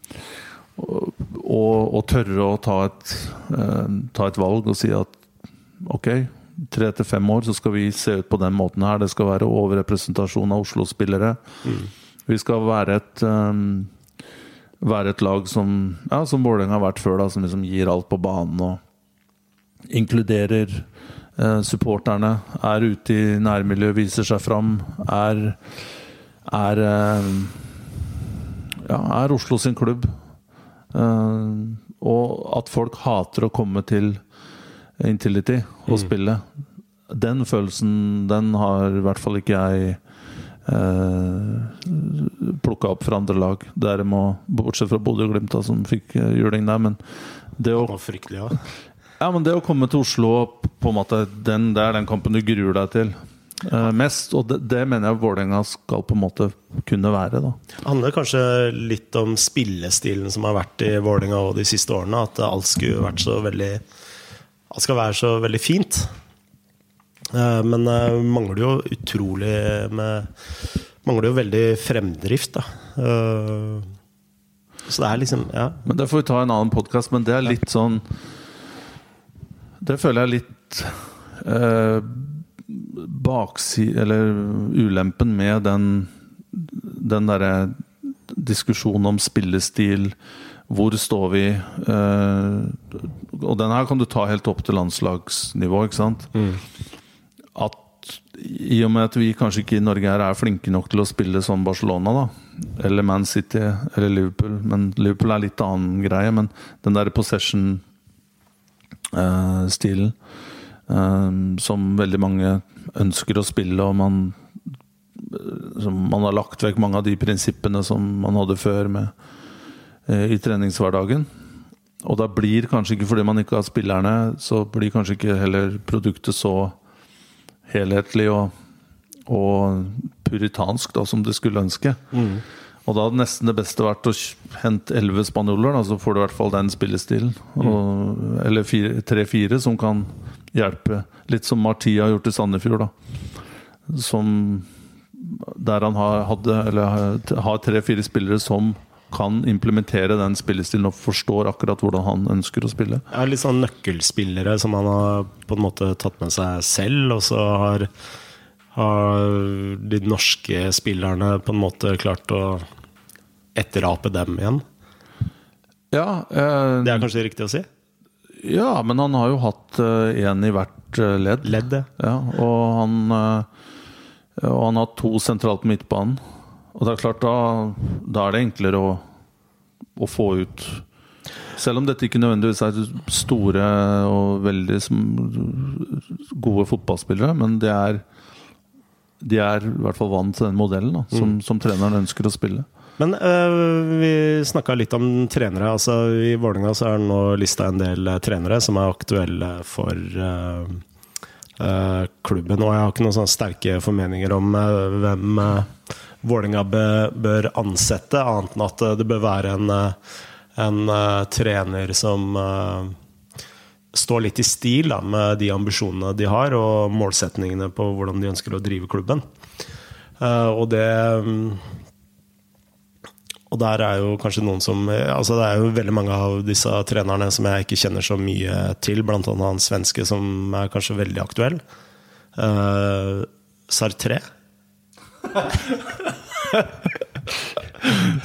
og, og, tørre å ta et, um, ta et valg og si at ok, tre til fem år så skal vi se ut på den måten her. Det skal være overrepresentasjon av Oslo-spillere. Mm. Vi skal være et um, være et lag som ja, som Vålerenga har vært før, da, som liksom gir alt på banen og inkluderer eh, supporterne. Er ute i nærmiljøet, viser seg fram. Er er, eh, ja, er Oslo sin klubb. Eh, og at folk hater å komme til Intility og mm. spille. Den følelsen, den har i hvert fall ikke jeg eh, plukka opp fra andre lag. Der må, bortsett fra Bodø-Glimt, som fikk eh, juling der. Men det å, ja. ja, men det å komme til Oslo, på en måte, den, det er den kampen du gruer deg til. Uh, mest, og det, det, mener jeg Vålerenga skal på en måte kunne være. da Det handler kanskje litt om spillestilen som har vært i Vålerenga de siste årene. At alt skulle vært så veldig Alt skal være så veldig fint. Eh, men uh, mangler jo utrolig med Mangler jo veldig fremdrift, da. Så det er liksom Ja. Men Det får vi ta i en annen podkast, men det er litt sånn Det føler jeg litt uh, bakside Eller ulempen med den Den derre diskusjonen om spillestil. Hvor står vi? Eh, og den her kan du ta helt opp til landslagsnivå, ikke sant? Mm at i og med at vi kanskje ikke i Norge her er flinke nok til å spille som Barcelona, da, eller Man City eller Liverpool Men Liverpool er litt annen greie. Men den der possession-stilen uh, som veldig mange ønsker å spille, og man, man har lagt vekk mange av de prinsippene som man hadde før med, uh, i treningshverdagen. Og da blir kanskje ikke, fordi man ikke har spillerne, så blir kanskje ikke heller produktet så helhetlig og, og puritansk da, som det skulle ønske. Mm. Og da hadde nesten det beste vært å hente elleve spanjoler, så får du i hvert fall den spillestilen. Mm. Eller tre-fire som kan hjelpe. Litt som Martia har gjort i Sandefjord. da Som Der han har, hadde, eller, har tre-fire spillere som kan implementere den spillestilen og forstår akkurat hvordan han ønsker å spille. Ja, litt sånn nøkkelspillere som han har på en måte tatt med seg selv, og så har, har de norske spillerne på en måte klart å etterape dem igjen. Ja, eh, det er kanskje riktig å si? Ja, men han har jo hatt én eh, i hvert eh, ledd. Ledd, ja. Og han, eh, og han har to sentralt på midtbanen. Og det er klart, da, da er det enklere å, å, få ut Selv om dette ikke nødvendigvis er store og veldig gode fotballspillere, men de er, de er i hvert fall vant til den modellen da, som, mm. som treneren ønsker å spille. Men øh, vi snakka litt om trenere. altså I Vålerenga er det nå lista en del øh, trenere som er aktuelle for øh, øh, klubben. Og jeg har ikke noen sånne sterke formeninger om hvem Vålerenga bør ansette, annet enn at det bør være en, eh, en uh, trener som uh, står litt i stil da, med de ambisjonene de har, og målsetningene på hvordan de ønsker å drive klubben. Uh, og det og der er jo kanskje noen som altså Det er jo veldig mange av disse trenerne som jeg ikke kjenner så mye til, annet han svenske som er kanskje veldig aktuell. Uh, Sartre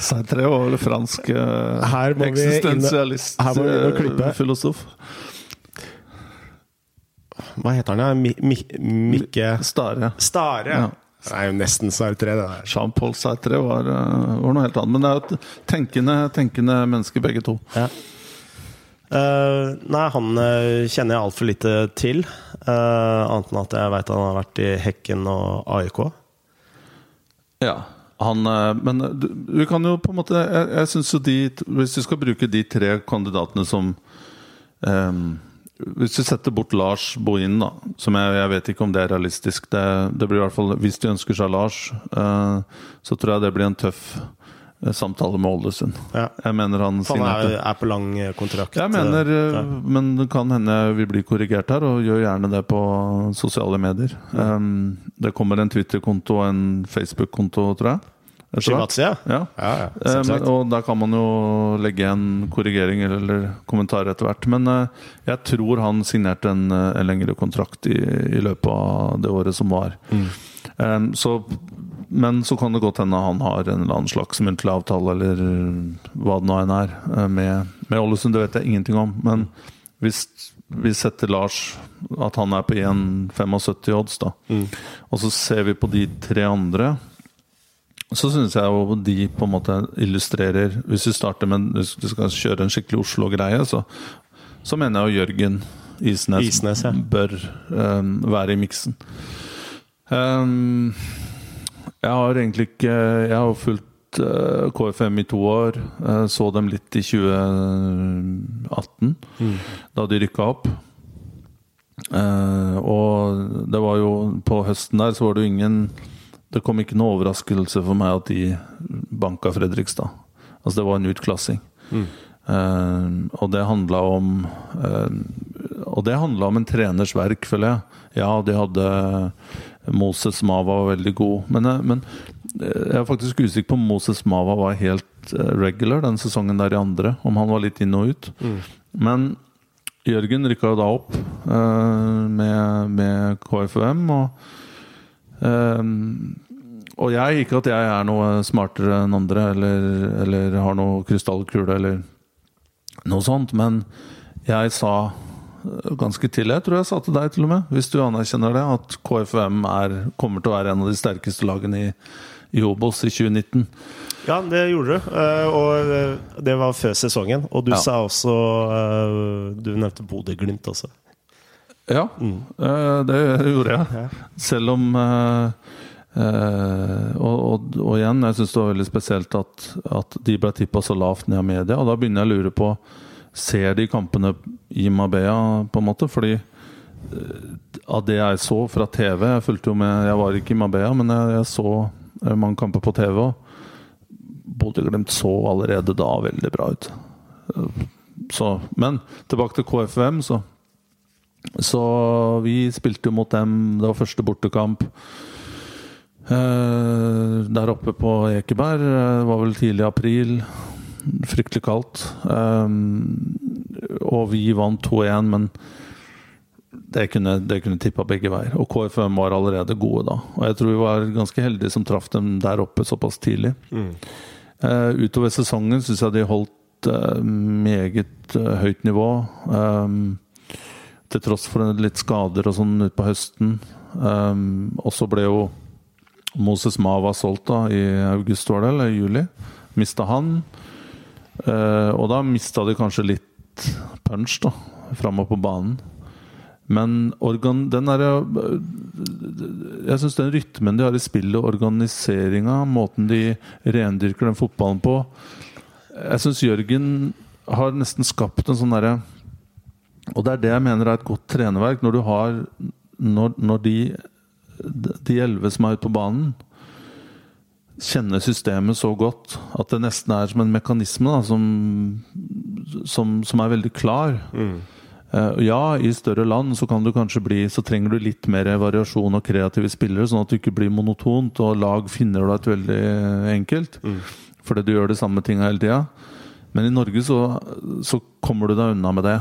Sartre var vel fransk uh, eksistensialist, uh, filosof. Hva heter han? Mi, mi, Mikke Stare. Stare. Ja. Det er jo nesten Sartre, det der. Jean-Paul Sartre var, eh, var noe helt annet. Men det er jo et tenkende, tenkende mennesker, begge to. Ja. Uh, nei, han eh, kjenner jeg altfor lite til. Uh, annet enn at jeg veit han har vært i Hekken og AIK. Ja. Han, men du, vi kan jo på en måte Jeg, jeg synes jo de Hvis du skal bruke de tre kandidatene som ehm, Hvis vi setter bort Lars Bohin, da Som jeg, jeg vet ikke om det er realistisk. Det, det blir i hvert fall Hvis de ønsker seg Lars, uh, så tror jeg det blir en tøff eh, samtale med Ålesund. Ja. Jeg mener han han er, er på lang eh, kontrakt. Jeg mener, eh, men det kan hende vi blir korrigert her, og gjør gjerne det på sosiale medier. Um, det kommer en Twitter-konto og en Facebook-konto, tror jeg. Shivatsi, ja. Ja. Ja, ja, um, og der kan man jo legge en korrigering eller kommentar etter hvert. Men uh, jeg tror han signerte en, eh, en lengre kontrakt i, i løpet av det året som var. Mm. Um, så, men så kan det godt hende han har en eller annen slags muntlig avtale, eller hva det nå enn er, med, med Ålesund. Det vet jeg ingenting om. Men hvis vi setter Lars at han er på 1,75 odds, da, Mm. og så ser vi på de tre andre så syns jeg jo de på en måte illustrerer Hvis vi starter med Hvis du skal kjøre en skikkelig Oslo-greie, så, så mener jeg jo Jørgen Isnes, Isnes, ja. bør um, være i miksen. Um, jeg har egentlig ikke Jeg har fulgt uh, KFM i to år. Uh, så dem litt i 2018, da de rykka opp. Uh, og det var jo På høsten der så var det jo ingen Det kom ikke noe overraskelse for meg at de banka Fredrikstad. Altså det var en utklassing. Eh, og det handla om eh, Og det handla om en treners verk, føler jeg. Ja, de hadde Moses Mava var veldig god, men, eh, men eh, jeg er faktisk usikker på om Moses Mava var helt eh, regular den sesongen der i andre. Om han var litt inn og ut. Men Jørgen rykka da opp eh, med, med KFUM, og Ehm, og jeg, ikke at jeg er noe smartere enn andre, eller, eller har noe krystallkule, eller noe sånt, men jeg sa eh, ganske tidlig, jeg tror jeg sa til deg til og med, hvis du anerkjenner det, at KFUM er, kommer til å være en av de sterkeste lagene i, i Obos i 2019. Ja, det gjorde du. eh, Og eh, det var før sesongen. Og du Ja. sa også Du nevnte Bodø-Glimt også. Ja, mm. det gjorde jeg. Selv om eh, eh, og, og, og igjen, jeg syns det var veldig spesielt at, at de ble tippa så lavt ned av media. Og da begynner jeg å lure på Ser de kampene i Mabea, på en måte? Fordi eh, av det jeg så fra TV Jeg fulgte jo med, jeg var ikke i Mabea, men jeg, jeg så eh, mange kamper på TV. Og Bodø-Glimt så allerede da veldig bra ut. Eh, Så, men tilbake til KFUM, så så vi spilte jo mot dem, det var første bortekamp. Eh, der oppe på Ekeberg. Det var vel tidlig april. Fryktelig kaldt. Eh, og vi vant 2-1, men det kunne, det kunne tippa begge veier. Og KFM var allerede gode da. Og jeg tror vi var ganske heldige som traff dem der oppe såpass tidlig. Eh, utover sesongen syns jeg de holdt meget høyt nivå. Um, til tross for litt skader og sånn utpå høsten. Um, og så ble jo Moses Mava solgt da i august, var det, eller juli. Mista han. Uh, og da mista de kanskje litt punch da, framover på banen. Men organ, den derre Jeg syns den rytmen de har i spillet, organiseringa, måten de rendyrker den fotballen på Jeg syns Jørgen har nesten skapt en sånn derre og det er det jeg mener er et godt trenerverk. Når du har Når, når de de elleve som er ute på banen, kjenner systemet så godt at det nesten er som en mekanisme da, som, som, som er veldig klar. Mm. ja, i større land så kan du kanskje bli Så trenger du litt mer variasjon og kreative spillere, sånn at du ikke blir monotont, og lag finner du et veldig enkelt. Fordi du gjør de samme tinga hele tida. Men i Norge så, så kommer du deg unna med det.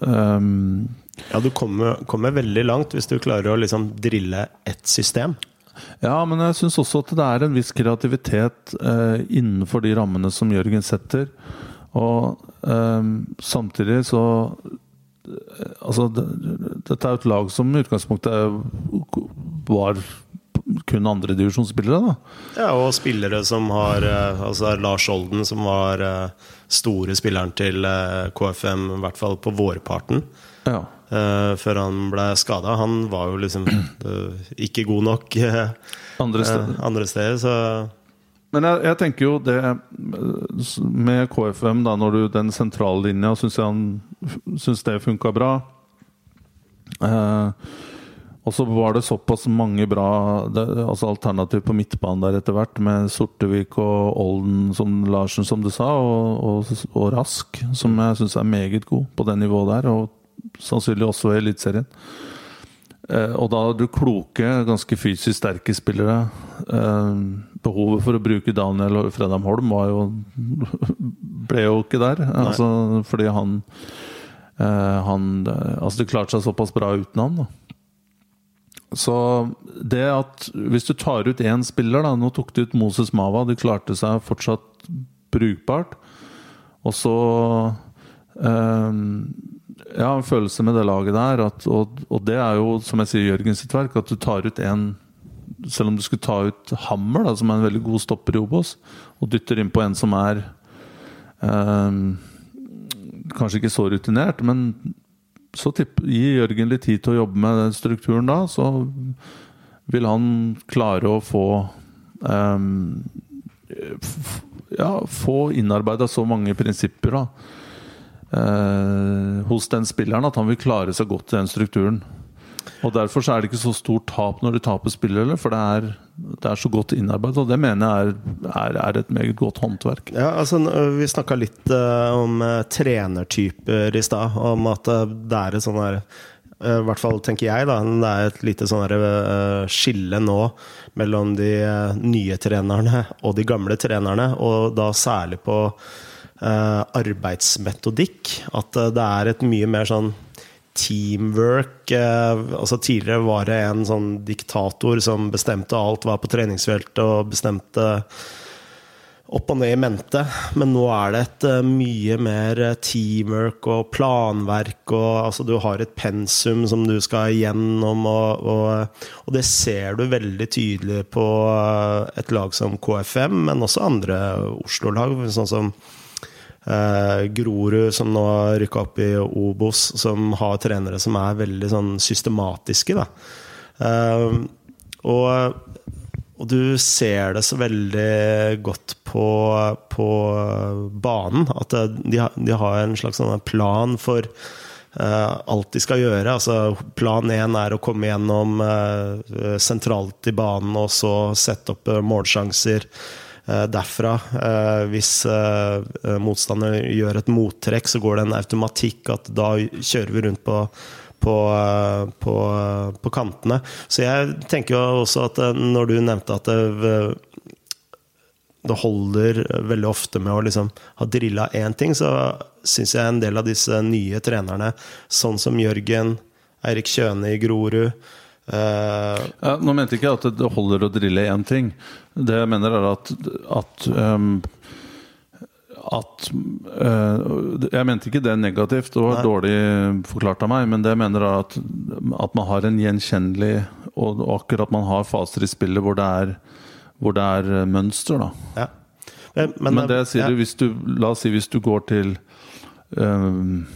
Um, Ja, du kommer, kommer veldig langt hvis du klarer å liksom drille ett system. Ja, men jeg syns også at det er en viss kreativitet eh, innenfor de rammene som Jørgen setter. Og eh, samtidig så eh, Altså, det, dette er et lag som i utgangspunktet var kun andredivisjonsspillere. da. Ja, og spillere som har eh, Altså Lars Olden, som var eh, store spilleren til eh, KFM, i hvert fall på vårparten. Ja. Uh, før han ble skada. Han var jo liksom uh, ikke god nok uh, Andre steder. andre steder, så Men jeg, jeg tenker jo det med KFM, da, når du den sentrale linja, syns jeg han syns det funka bra. Eh, og så var det såpass mange bra altså alternativ på midtbanen der etter hvert, med Sortevik og Olden som Larsen, som du sa, og, og, og Rask, som jeg syns er meget god på det nivået der, og sannsynlig også i Eliteserien. Eh, og da har du kloke, ganske fysisk sterke spillere. Eh, behovet for å bruke Daniel og Fredheim Holm var jo ble jo ikke der. Altså, fordi han, eh, han Altså, det klarte seg såpass bra uten ham, da. Så det at Hvis du tar ut én spiller, da Nå tok de ut Moses Mava. De klarte seg fortsatt brukbart. Og så eh, Ja, en følelse med det laget der. At, og, og det er jo, som jeg sier, Jørgen sitt verk, at du tar ut en Selv om du skulle ta ut Hammer, da, som er en veldig god stopper i Obos, og dytter inn på en som er eh, Kanskje ikke så rutinert, men så tipp, gi Jørgen litt tid til å jobbe med den strukturen da, så vil han klare å få um, Ja, få innarbeida så mange prinsipper da, uh, hos den spilleren at han vil klare seg godt i den strukturen. Og Derfor er det ikke så stort tap når de taper spillere, for det er, det er så godt innarbeidet. Og det mener jeg er, er, er et meget godt håndverk. Ja, altså Vi snakka litt uh, om eh, trenertyper i stad. Om at det er et sånn her I hvert fall tenker jeg, da. Det er et lite sånn skille nå mellom de nye trenerne og de gamle trenerne. Og da særlig på arbeidsmetodikk. At det er et mye mer sånn teamwork. Eh, altså Tidligere var det en sånn diktator som bestemte alt, var på treningsfeltet og bestemte opp og ned i mente. Men nå er det et eh, mye mer eh, teamwork og planverk. Og, altså, du har et pensum som du skal igjennom, og, og, og det ser du veldig tydelig på et lag som KFM, men også andre Oslo-lag. Sånn som Eh, Grorud, som nå har rykka opp i Obos, som har trenere som er veldig sånn systematiske. Eh, og, og du ser det så veldig godt på, på banen. At de, de har en slags sånn plan for eh, alt de skal gjøre. Altså, plan én er å komme gjennom eh, sentralt i banen og så sette opp eh, målsjanser derfra. Eh, hvis eh, motstander gjør et mottrekk, så går det en automatikk at da kjører vi rundt på på, eh, på, eh, på kantene. Så jeg tenker jo også at eh, når du nevnte at det, det holder veldig ofte med å liksom ha drilla én ting, så syns jeg en del av disse nye trenerne, sånn som Jørgen, Eirik Kjøne i Grorud eh, Ja, nå mente jeg ikke at det holder å drille én ting. Det jeg mener, er at, at um at eh, Jeg mente ikke det negativt, det var Nei. dårlig forklart av meg. Men det jeg mener er at, at man har en gjenkjennelig Og og akkurat man har faser i spillet hvor det er, hvor det er eh, mønster. da ja. Men, Men det sier ja. du hvis du La oss si hvis du går til ehm,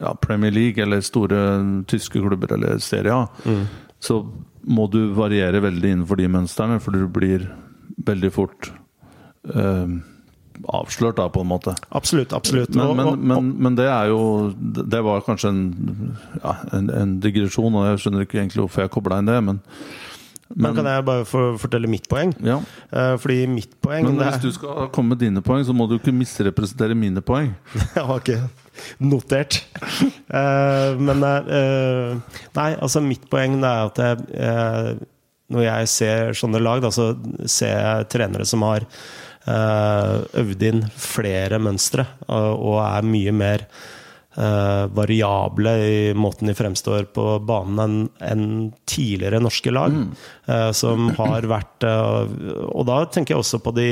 ja, Premier League eller store tyske klubber eller Serie A, Mm. så må du variere veldig innenfor de mønstrene, for du blir veldig fort eh, avslørt, da, på en måte. Absolutt. absolutt. Men, men, men, men det er jo Det var kanskje en, ja, en, en digresjon, og jeg skjønner ikke egentlig hvorfor jeg kobla inn det, men, Men kan jeg bare fortelle mitt poeng? ja. Eh, Fordi mitt poeng Men hvis du skal komme med dine poeng, så må du ikke misrepresentere mine poeng. Ja, ikke notert. Uh, men uh, Nei, altså mitt poeng er at jeg, uh, når jeg ser sånne lag, da, så ser jeg trenere som har øvd inn flere mønstre og, er mye mer variable i måten de fremstår på banen enn tidligere norske lag. eh, som har vært Og da tenker jeg også på de,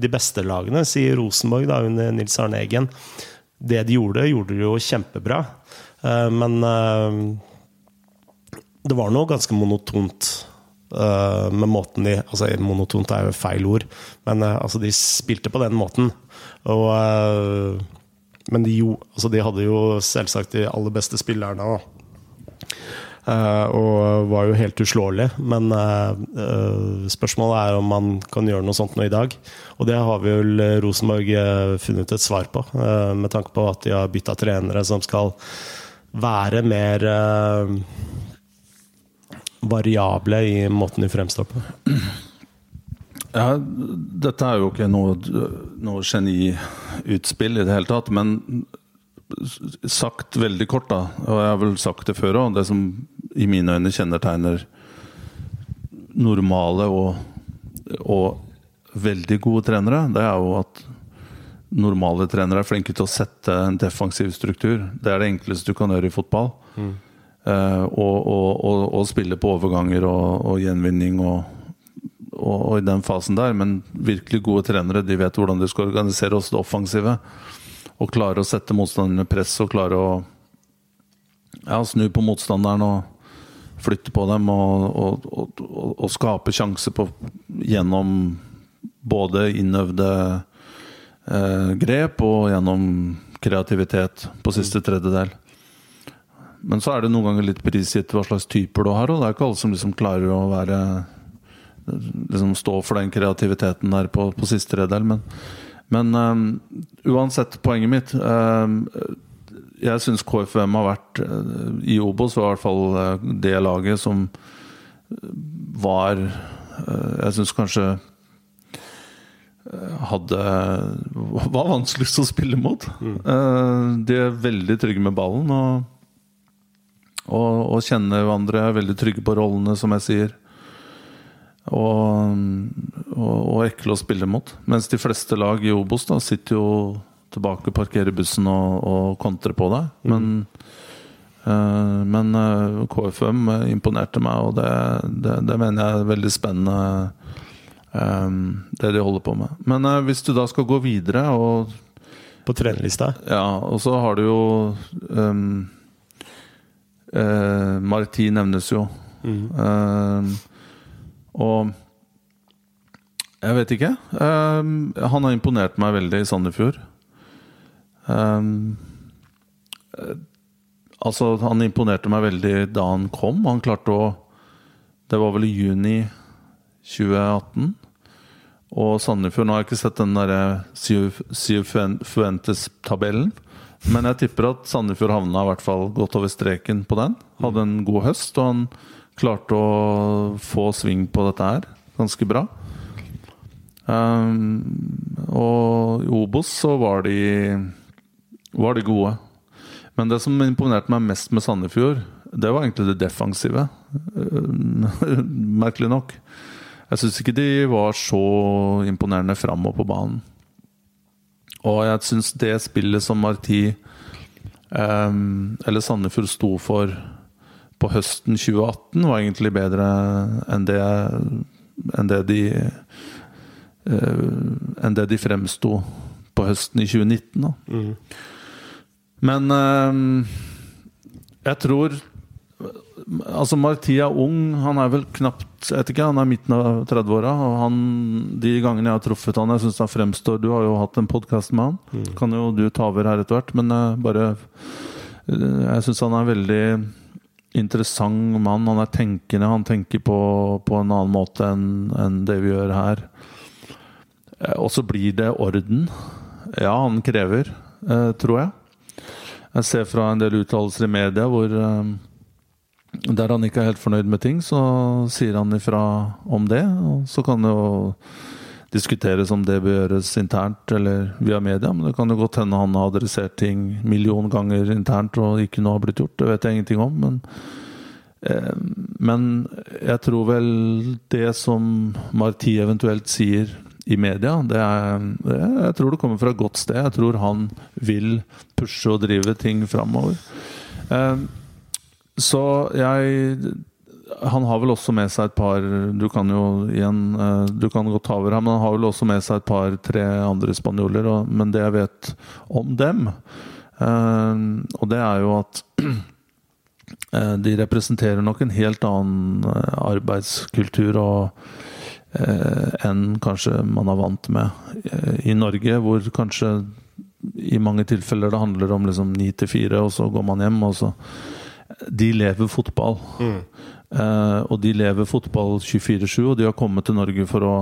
de beste lagene, si Rosenborg da, under Nils Arne Eggen. Det de gjorde, gjorde de jo kjempebra. Eh, men eh, det var noe ganske monotont Uh, med måten de altså Monotont er jo feil ord, men altså de spilte på den måten. Og, men de, jo, altså de, hadde jo selvsagt de aller beste spillerne. og var jo helt uslåelig. Men spørsmålet er om man kan gjøre noe sånt nå i dag. Og det har vi vel Rosenborg funnet et svar på, med tanke på at de har bytta trenere som skal være mer variable i måten de fremstår på? Ja, dette er jo ikke noe, noe geniutspill i det hele tatt. Men sagt veldig kort, da, og jeg har vel sagt det før òg, det som i mine øyne kjennetegner normale og, og veldig gode trenere, det er jo at normale trenere er flinke til å sette en defensiv struktur. Det er det enkleste du kan gjøre i fotball. Mm. Uh, og, og, og, og, spille på overganger og, gjenvinning og, i den fasen der. Men virkelig gode trenere de vet hvordan de skal organisere også det offensive. Og klare å sette motstanderne press og klare å ja, snu på motstanderen og flytte på dem og, skape sjanser på, gjennom både innøvde eh, grep og gjennom kreativitet på siste tredjedel. Men så er det noen ganger litt prisgitt hva slags typer du har. Og det er ikke alle som liksom klarer å være liksom stå for den kreativiteten der på, på siste tredjedel, Men, men um, uansett, poenget mitt um, Jeg syns KFM har vært uh, I Obos var i hvert fall uh, det laget som var uh, Jeg syns kanskje hadde var vanskeligst å spille mot. Mm. De er veldig trygge med ballen. og og, og kjenner hverandre, er veldig trygge på rollene, som jeg sier. Og, og, og, ekle å spille mot. Mens de fleste lag i Obos da sitter jo tilbake, parkere bussen og, og kontre på deg. Mm. Men, uh, men uh, eh, KFM imponerte meg, og det, det, det, mener jeg er veldig spennende. Um, det de holder på med. Men uh, hvis du da skal gå videre og På trenerlista? Ja, og så har du jo um, Marti nevnes jo. Mm. Og jeg vet ikke. Uh, han har imponert meg veldig i Sandefjord. Altså, han imponerte meg veldig da han kom. Han klarte å Det var vel i juni 2018. Og Sandefjord Nå har jeg ikke sett den derre Fuentes-tabellen. Men jeg tipper at Sandefjord havna i hvert fall godt over streken på den. Hadde en god høst, og han klarte å få sving på dette her ganske bra. Um, og i Obos så var de, var de gode. Men det som imponerte meg mest med Sandefjord, det var egentlig det defensive. Merkelig nok. Jeg syns ikke de var så imponerende framover på banen. Og jeg syns det spillet som Marti um, eller Sandefjord sto for på høsten 2018, var egentlig bedre enn det, enn det de uh, Enn det de fremsto på høsten i 2019. Mm. Men um, jeg tror Altså, Marti er ung. Han er vel knapt jeg vet ikke, Han er midten av 30-åra. De gangene jeg har truffet han, jeg synes han fremstår Du har jo hatt en podkast med han. Mm. Kan jo du ta over her etter hvert. Men uh, bare uh, Jeg syns han er en veldig interessant mann. Han er tenkende. Han tenker på, på en annen måte enn en det vi gjør her. Uh, og så blir det orden. Ja, han krever, tror jeg. Jeg ser fra en del uttalelser i media hvor der han ikke er helt fornøyd med ting, så sier han ifra om det. Og så kan det jo diskuteres om det bør gjøres internt eller via media. Men det kan jo godt hende han har adressert ting million ganger internt og ikke noe har blitt gjort. Det vet jeg ingenting om. Men, eh, men jeg tror vel det som Marti eventuelt sier i media, det er, jeg tror det kommer fra et godt sted. Jeg tror han vil pushe og drive ting framover. Eh, så jeg Han har vel også med seg et par Du kan jo igjen eh, Du kan godt ta over her, men han har vel også med seg et par-tre andre spanjoler. Men det jeg vet om dem, uh, og det er jo at eh, de representerer nok en helt annen eh, arbeidskultur og, eh, enn kanskje man er vant med eh, i Norge, hvor kanskje i mange tilfeller det handler om liksom ni til fire, og så går man hjem. og så De lever fotball. Mm. Eh, og de lever fotball 24-7, og de har kommet til Norge for å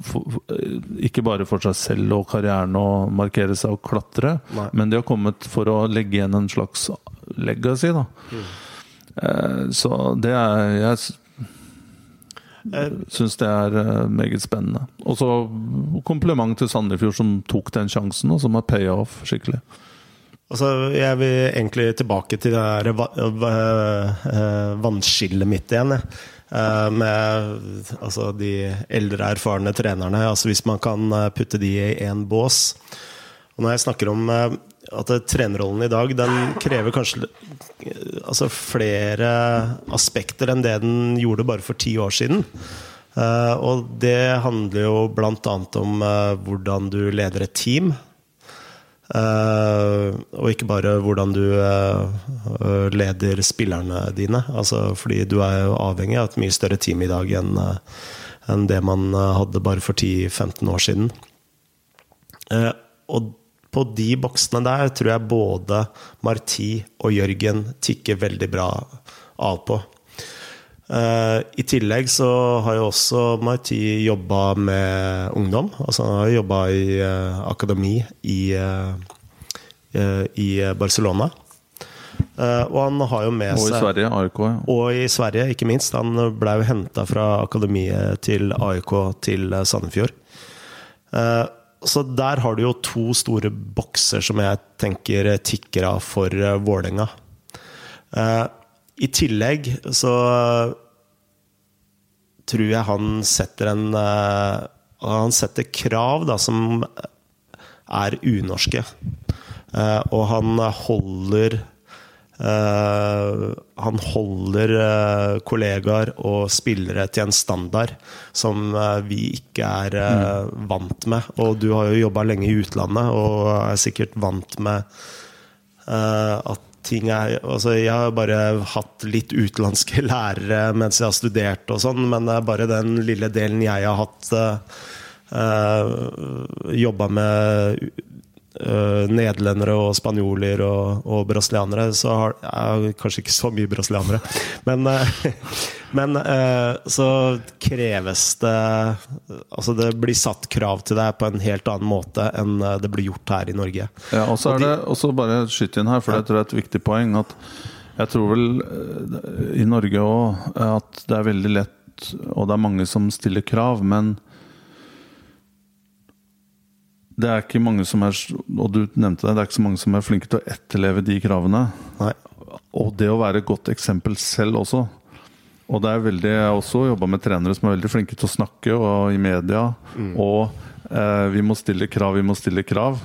for, eh, ikke bare for seg selv og karrieren og markere seg og klatre, Nei. men de har kommet for å legge igjen en slags legacy. da. Eh, så det er Jeg Eh, syns det er eh, meget spennende. Og så kompliment til Sandefjord, som tok den sjansen, og som har paya off skikkelig. Altså, jeg vil egentlig tilbake til det eh, vannskillet mitt igjen. jeg. Eh, med altså, de eldre, erfarne trenerne. Altså, hvis man kan putte de i én bås. Og når jeg snakker om at trenerrollen i dag, den krever kanskje eh, altså, flere aspekter enn det den gjorde bare for ti år siden. Eh, og det handler jo bl.a. om eh, hvordan du leder et team. Og ikke bare hvordan du leder spillerne dine. Altså, fordi du er jo avhengig av et mye større team i dag enn det man hadde bare for 10-15 år siden. Og på de boksene der tror jeg både Marti og Jørgen tikker veldig bra av på. Eh, I tillegg så har jo også Marti jobba med ungdom. Altså han har jobba i eh, akademi i, eh, i Barcelona. Og han har jo med Og i seg Sverige, AIK. Ja. og i Sverige, ikke minst. Han ble jo henta fra akademiet til AIK til Sandefjord. Eh, Så der har du jo to store bokser som jeg tenker tikker av for eh, Vålerenga. Eh, I tillegg så tror jeg han setter en eh, Han setter krav da, som er unorske. Og han holder han holder eh, kollegaer og spillere til en standard som eh, vi ikke er eh, vant med. Og du har jo jobba lenge i utlandet og er sikkert vant med eh, at ting er altså Jeg har bare hatt litt utenlandske lærere mens jeg har studert og sånn, men det er bare den lille delen jeg har hatt uh, Jobba med uh, nederlendere og spanjoler og, og brasilianere, så har ja, Kanskje ikke så mye brasilianere, men, uh, men uh, så kreves det Altså, det blir satt krav til deg på en helt annen måte enn det blir gjort her i Norge. Ja, og så er det også bare skyt inn her, for jeg tror det er et viktig poeng. At jeg tror vel eh, i Norge òg at det er veldig lett, og det er mange som stiller krav, men det er ikke mange som er Og du nevnte det, det er ikke så mange som er flinke til å etterleve de kravene. Nei. Og det å være et godt eksempel selv også. Og det er veldig, Jeg har også jobba med trenere som er veldig flinke til å snakke og i media. Og eh, vi må stille krav, vi må stille krav.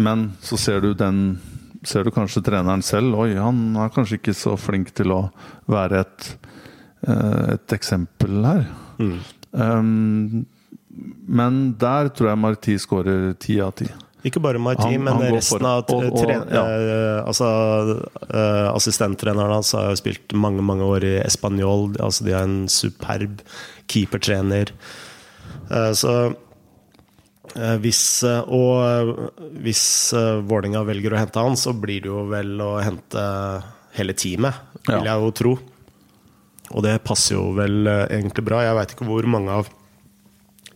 Men så ser du den Ser du kanskje treneren selv. Oi, han er kanskje ikke så flink til å være et, eh, et eksempel her. Um, men der tror jeg Marti skårer ti av ti. Ikke bare Marti, men han resten av og- og- ja. eh, altså, eh, Assistenttreneren hans har jo spilt mange mange år i Español. Altså, de har en superb keepertrener. Eh, så hvis Og hvis Vålerenga velger å hente han, så blir det jo vel å hente hele teamet, vil jeg jo tro. Og det passer jo vel egentlig bra. Jeg veit ikke hvor mange av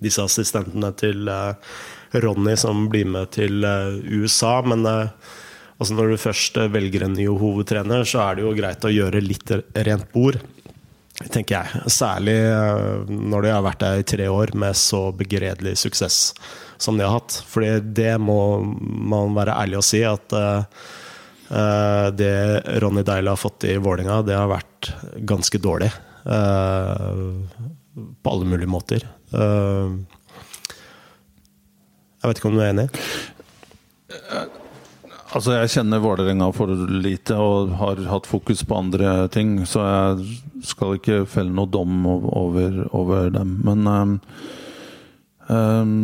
disse assistentene til eh, Ronny som blir med til eh, USA, men eh, altså når du først velger en ny hovedtrener, så er det jo greit å gjøre litt rent bord. Tenker jeg. Særlig når de har vært der i tre år med så begredelig suksess som de har hatt. Fordi det må man være ærlig og si at det Ronny Deila har fått i Vålerenga, det har vært ganske dårlig. på alle mulige måter. Eh, jeg vet ikke om du er enig? Altså, jeg kjenner Vålerenga for lite og har hatt fokus på andre ting, så jeg skal ikke felle noe dom over, over dem. Men um, um,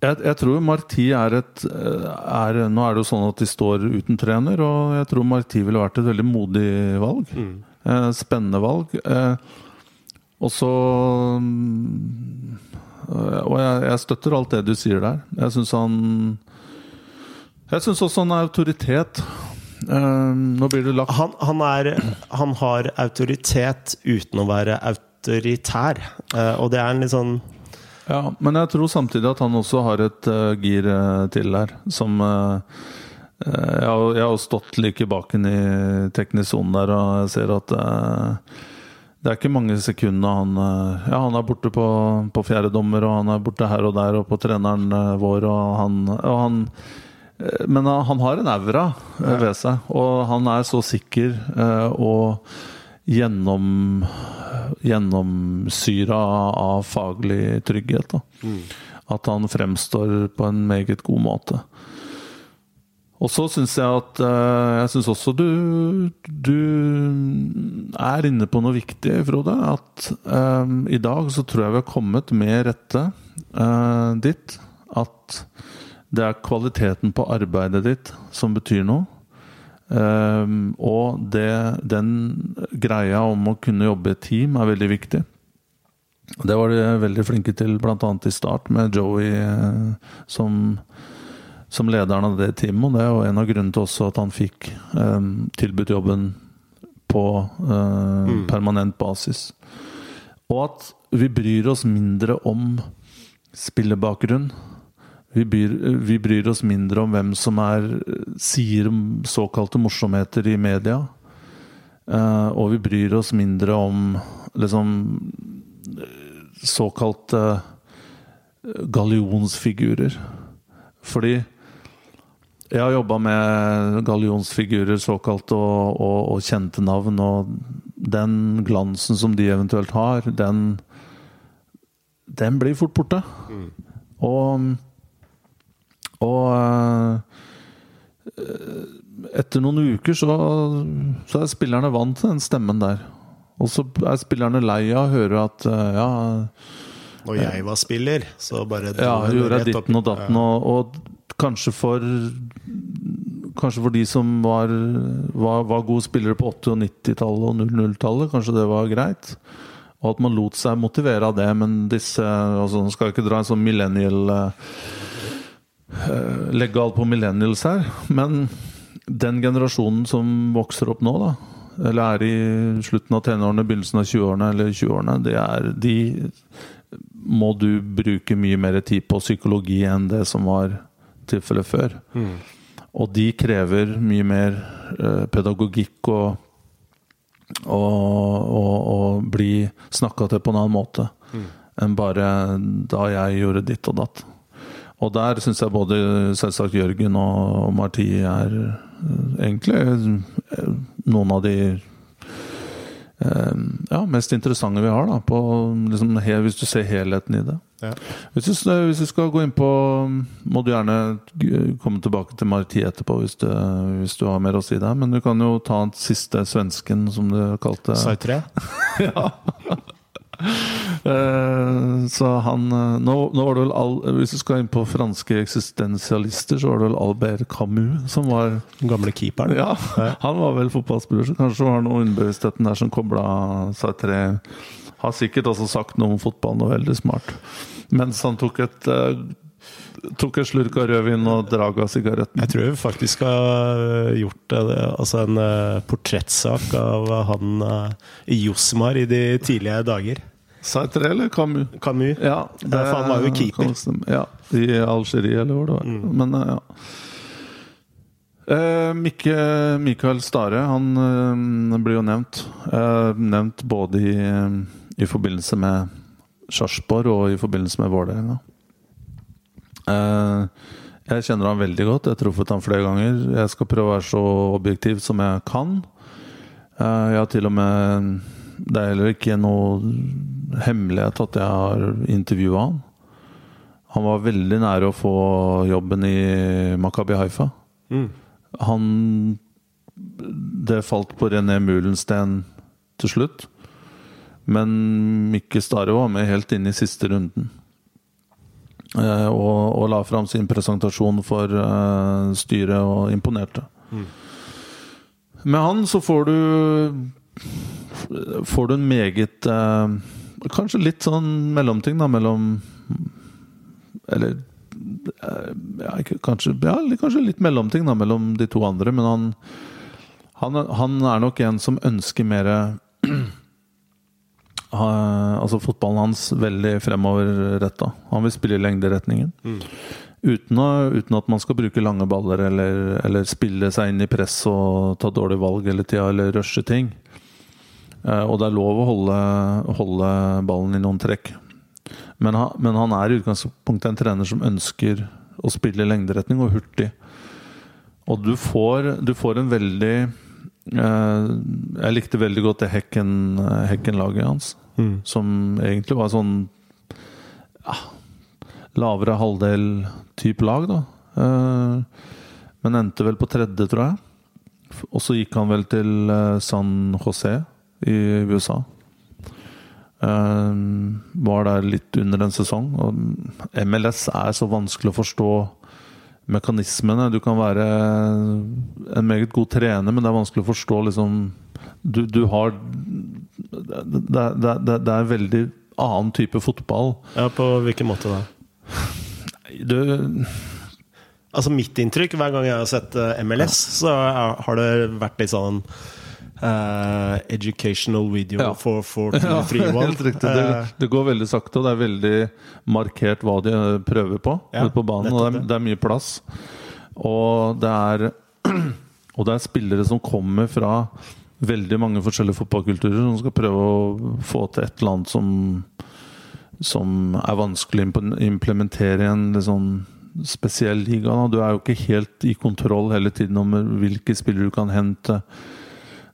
Jeg, jeg tror Marti er et er, Nå er det jo sånn at de står uten trener, og jeg tror Marti ville vært et veldig modig valg. Mm. Eh, spennende valg. Eh, og så mm, Og jeg, jeg, støtter alt det du sier der. Jeg syns han Jeg syns også han er autoritet. Eh, nå blir det lagt Han, han, er, han har autoritet uten å være autoritær. Eh, og det er en litt sånn ja, men jeg tror samtidig at han også har et uh, gir uh, til der, som uh, jeg, har, jeg har stått like baken i teknisk sone der, og jeg ser at det er ikke mange sekunder han Ja, han er borte på, på fjerdedommer, og han er borte her og der, og på treneren vår, og han, og han Men han har en aura ved seg, og han er så sikker og gjennom gjennomsyra av faglig trygghet. Mm. At han fremstår på en meget god måte. Og så syns jeg at eh, Jeg syns også du, du er inne på noe viktig, Frode. At um, i dag så tror jeg vi har kommet med rette uh, dit. At det er kvaliteten på arbeidet ditt som betyr noe. Um, og det, den greia om å kunne jobbe i team er veldig viktig. Det var de veldig flinke til bl.a. i start, med Joey som, som, lederen av det teamet. Og det er jo en av grunnene til også at han fikk um, tilbudt jobben på uh, mm. permanent basis. Og at vi bryr oss mindre om spillebakgrunn vi bryr, vi bryr, oss mindre om hvem som er, sier såkalte morsomheter i media. Uh, og vi bryr oss mindre om liksom såkalte gallionsfigurer. Fordi jeg har jobba med gallionsfigurer, såkalt, og, og, og, kjente navn. Og den glansen som de eventuelt har, den, den blir fort borte. Mm. Og og eh, etter noen uker så, så, er spillerne vant til den stemmen der. Og så er spillerne lei av å høre at eh, ja Når jeg var spiller, så bare Ja, gjorde jeg ditten og datten. Og, og kanskje for Kanskje for de som var, var, var gode spillere på 80- og 90-tallet og 00-tallet, kanskje det var greit. Og at man lot seg motivere av det. Men disse altså, Nå skal jeg ikke dra en sånn millennial uh, Eh, legge alt på millennials her. Men den generasjonen som vokser opp nå, da, eller er i slutten av tenårene, begynnelsen av 20-årene eller 20-årene, det de må du bruke mye mer tid på psykologi enn det som var tilfellet før. Mm. Og de krever mye mer eh, pedagogikk og å bli snakka til på en annen måte mm. enn bare da jeg gjorde ditt og datt. Og der syns jeg både selvsagt Jørgen og Marti er eh, egentlig eh, noen av de ja, mest interessante vi har. Da, på, liksom, hvis du ser helheten i det. Ja. Hvis, du, hvis, du, skal gå inn på Må du gjerne komme tilbake til Marti etterpå hvis du, hvis du har mer å si der. Men du kan jo ta den siste svensken, som du kalte Sartre? ja. Eh, så han eh, nå, nå, var det vel all, Hvis du skal inn på franske eksistensialister, så var det vel Albert Camus som var Den gamle keeperen? Ja, han var vel fotballspiller, så kanskje var det noe underbevisstheten der som kobla seg tre Har sikkert også sagt noe om fotball, noe veldig smart. Mens han tok et uh, tok en slurk av rødvin og drag av sigaretten. Jeg tror vi faktisk har gjort det, altså en uh, portrettsak av han Josmar i de tidlige dager. Saitre eller Camus? Camus. Ja, det, for han var jo keeper. Ja, I Algerie, eller hvor det var. Mm. Men ja. Eh, Mikke, Mikael Stare han eh, blir jo nevnt. Eh, nevnt både i, i forbindelse med Sarpsborg og i forbindelse med Vålerenga. Eh, jeg kjenner han veldig godt. Jeg har truffet han flere ganger. Jeg skal prøve å være så objektiv som jeg kan. Eh, jeg har til og med Det er heller ikke noe hemmelighet at jeg har intervjua han. Han var veldig nære å få jobben i Makabi Haifa. Mm. Han Det falt på René Mulensten til slutt. Men Mikke Stare var med helt inn i siste runden. Eh, og, og la fram sin presentasjon for eh, styret og imponerte. Med han så får du Får du en meget eh, Kanskje litt sånn mellomting da mellom Eller ja, kanskje, ja, kanskje litt mellomting da mellom de to andre, men han han, han er nok en som ønsker mer Altså fotballen hans veldig fremoverretta. Han vil spille i lengderetningen. Uten, å, uten at man skal bruke lange baller eller, eller spille seg inn i press og ta dårlige valg hele tida eller rushe ting. Eh, og det er lov å holde, holde ballen i noen trekk. Men han, men han er i utgangspunktet en trener som ønsker å spille i lengderetning og hurtig. Og du får, du får en veldig eh, Jeg likte veldig godt det Hekken- Hekken-laget hans. Som egentlig var sånn ja, lavere halvdel-type lag, da. Eh, men endte vel på tredje, tror jeg. Og så gikk han vel til eh, San José i USA. Eh, var der litt under en sesong. Og MLS er så vanskelig å forstå mekanismene. Du kan være en meget god trener, men det er vanskelig å forstå liksom Du, du har det, det, det, det er veldig annen type fotball. Ja, På hvilken måte da? Du, Altså Mitt inntrykk hver gang jeg har sett eh, MLS, så har det vært litt sånn uh, educational video Ja. for, for Ja, 3-1. helt riktig. Det, Eh, det går veldig sakte, og det er veldig markert hva de prøver på Ja, ute på banen. Og det er, det er mye plass. Og det er Og det er spillere som kommer fra veldig mange forskjellige fotballkulturer, som skal prøve å få til et eller annet som som er vanskelig å implementere i en litt sånn spesiell liga. Da. Du er jo ikke helt i kontroll hele tiden om hvilke spillere du kan hente.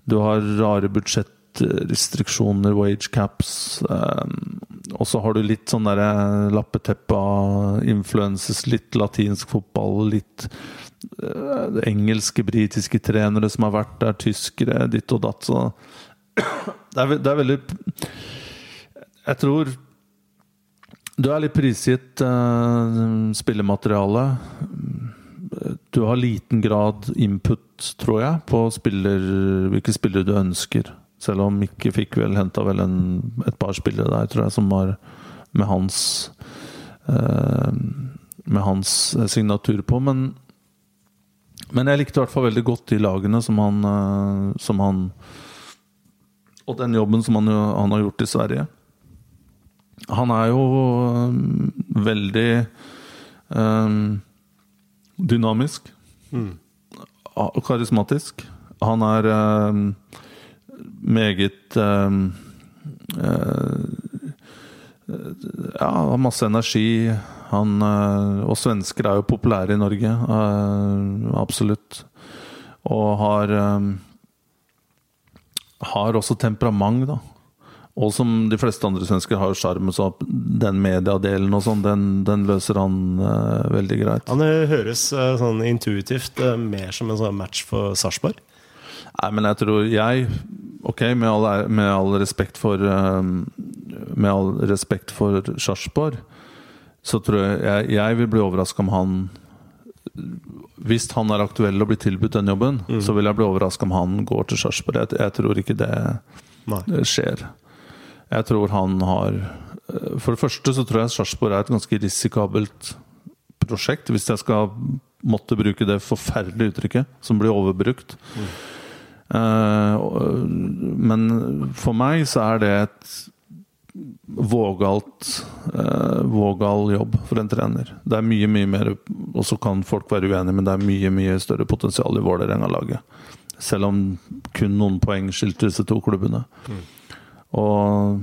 Du har rare budsjettrestriksjoner, wage caps. Eh, og så har du litt sånn derre lappeteppe av influences, litt latinsk fotball, litt engelske, britiske trenere som har vært der, tyskere, ditt og datt. Så det er, det er veldig Jeg tror du er litt prisgitt eh, spillemateriale. Du har liten grad input, tror jeg, på spiller, hvilke spillere du ønsker. Selv om Mikke fikk vel henta vel en, et par spillere der, tror jeg, som var med hans eh, Med hans signatur på. Men, men jeg likte i hvert fall veldig godt de lagene som han, eh, som han Og den jobben som han, han har gjort i Sverige. Han er jo veldig um, dynamisk. og Karismatisk. Han er um, meget um, uh, Ja, har masse energi. Han øh, Og svensker er jo populære i Norge. øh, absolutt. Og har Har også temperament, da. Og som de fleste andre svensker har sjarm, så den mediedelen og sånn, den, den løser han uh, veldig greit. Han eh, høres uh, sånn intuitivt uh, mer som en sånn match for Sarpsborg. Nei, men jeg tror jeg Ok, med all, med all respekt for eh, Med all respekt for Sarpsborg, så tror jeg jeg, jeg vil bli overraska om han Hvis han er aktuell og blir tilbudt den jobben, så vil jeg bli overraska om han går til Sarpsborg. Jeg, jeg tror ikke det Nei. skjer. Jeg tror han har For det første så tror jeg Sarpsborg er et ganske risikabelt prosjekt, hvis jeg skal måtte bruke det forferdelige uttrykket, som blir overbrukt. Mm. Uh, men for meg så er det et vågalt eh, vågal jobb for en trener. Det er mye, mye mer Og så kan folk være uenige, men det er mye, mye større potensial i Vålerenga-laget. Selv om kun noen poeng skilte disse to klubbene. Og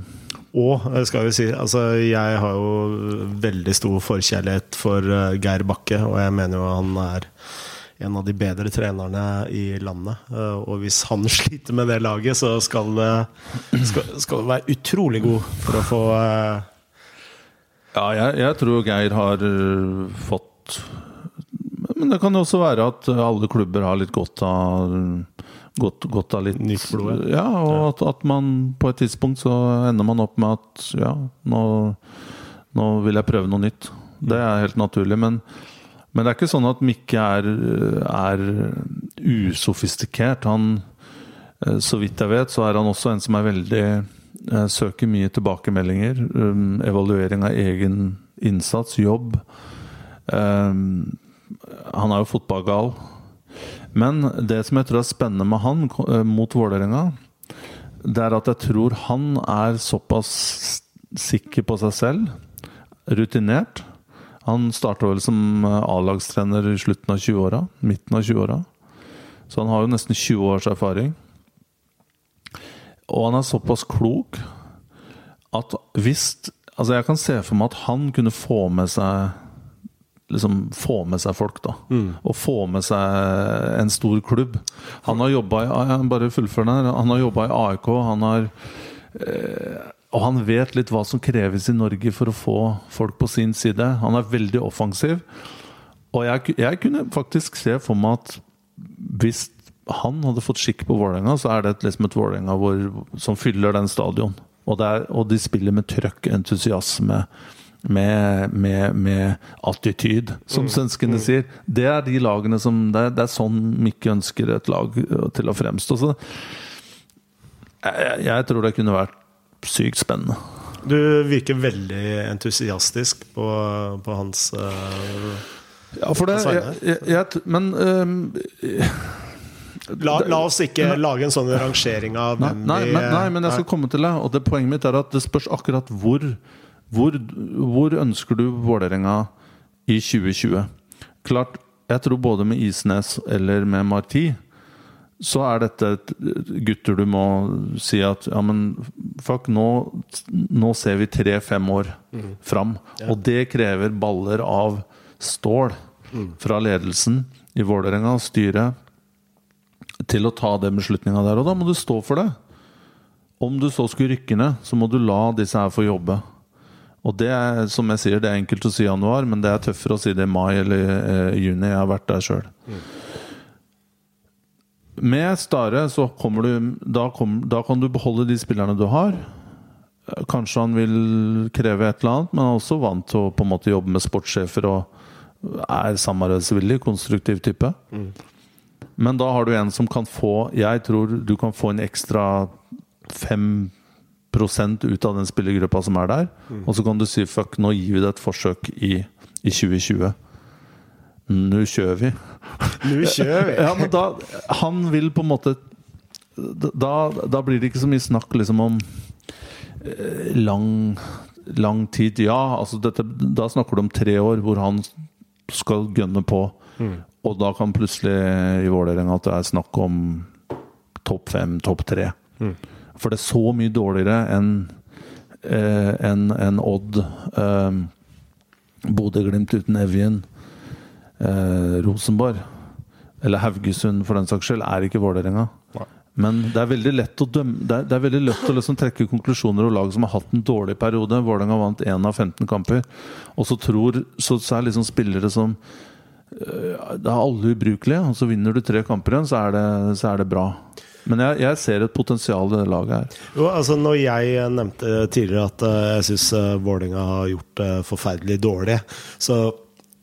Og eh, skal vi si, altså jeg har jo veldig stor forkjærlighet for eh, Geir Bakke, og jeg mener jo han er en av de bedre trenerne i landet. Eh, Og hvis han sliter med det laget, så skal det skal, skal det være utrolig god for å få eh, Ja, jeg, jeg tror Geir har fått Men det kan jo også være at alle klubber har litt godt av Godt, godt av litt Nytt blod, Ja, og at, at man på et tidspunkt så ender man opp med at ja, nå, nå vil jeg prøve noe nytt. Det er helt naturlig. Men, men det er ikke sånn at Mikke er, er usofistikert. Han, eh, så vidt jeg vet, så er han også en som er veldig eh, Søker mye tilbakemeldinger. Um, evaluering av egen innsats, jobb. Um, han er jo fotballgal. Men det som jeg tror er spennende med han eh, mot Vålerenga, det er at jeg tror han er såpass sikker på seg selv, rutinert. Han starta vel som eh, A-lagstrener i slutten av 20-åra, midten av 20-åra. Så han har jo nesten 20 års erfaring. Og han er såpass klok at hvis Altså, jeg kan se for meg at han kunne få med seg liksom få med seg folk, da. Mm. Og få med seg en stor klubb. Han har jobba i Bare fullfør den Han har jobba i AIK. Han har eh, Og han vet litt hva som kreves i Norge for å få folk på sin side. Han er veldig offensiv. Og jeg, jeg kunne faktisk se for meg at hvis han hadde fått skikk på Vålerenga, så er det liksom et Vålerenga som fyller den stadion. Og, er, og de spiller med trøkk, entusiasme med, med, med attityd, som mm. svenskene mm. sier. Det er de lagene som Det er, det er sånn Mikke ønsker et lag til å fremstå. Så jeg, jeg tror det kunne vært sykt spennende. Du virker veldig entusiastisk på, på hans uh, Ja, for det jeg, jeg, Men um, La, la, oss ikke lage en sånn rangering av hvem nei, nei, men, nei, men jeg skal komme til det. Og det poenget mitt er at det spørs akkurat hvor hvor, hvor ønsker du Vålerenga i 2020? Klart, jeg tror både med Isnes eller med Marti så er dette gutter du må si at ja, men fuck, nå, nå ser vi tre-fem år mm. fram. Ja. Og det krever baller av stål mm. fra ledelsen i Vålerenga og styret til å ta den beslutninga der. Og da må du stå for det. Om du så skulle rykke ned, så må du la disse her få jobbe. Og det er som jeg sier, det er enkelt å si i januar, men det er tøffere å si det i mai eller eh, juni. Jeg har vært der sjøl. Mm. Med Stare så kommer du da, kom, da, kan du beholde de spillerne du har. Kanskje han vil kreve et eller annet, men han er også vant til å på en måte jobbe med sportssjefer og er samarbeidsvillig, konstruktiv type. Mm. Men da har du en som kan få Jeg tror du kan få en ekstra 5 ut av den spillergruppa som er der. Mm. Og så kan du si fuck, nå gir vi det et forsøk i, i 2020. Nå kjører vi. Nå kjører vi. ja, men da Han vil på en måte Da, da blir det ikke så mye snakk liksom om eh, lang, lang tid. Ja, altså dette, da snakker du om tre år hvor han skal gønne på. Mm. Og da kan plutselig i Vålerenga at det er snakk om topp fem, topp tre. Mm. For det er så mye dårligere enn eh, en, en Odd, eh, Bodø-Glimt uten Evjen, eh, Rosenborg eller Haugesund for den saks skyld, er ikke Vålerenga. Men det er veldig lett å, dømme, det er, det er veldig lett å liksom trekke konklusjoner og lag som har hatt en dårlig periode. Vålerenga vant 1 av 15 kamper. Og så tror så, så er liksom spillere som øh, Det er alle ubrukelige. Og så vinner du tre kamper igjen, så er det, så er det bra. Men jeg, jeg, ser et potensial i det laget her. Jo, altså Når jeg nevnte tidligere at uh, jeg syns uh, Vålerenga har gjort det forferdelig dårlig, så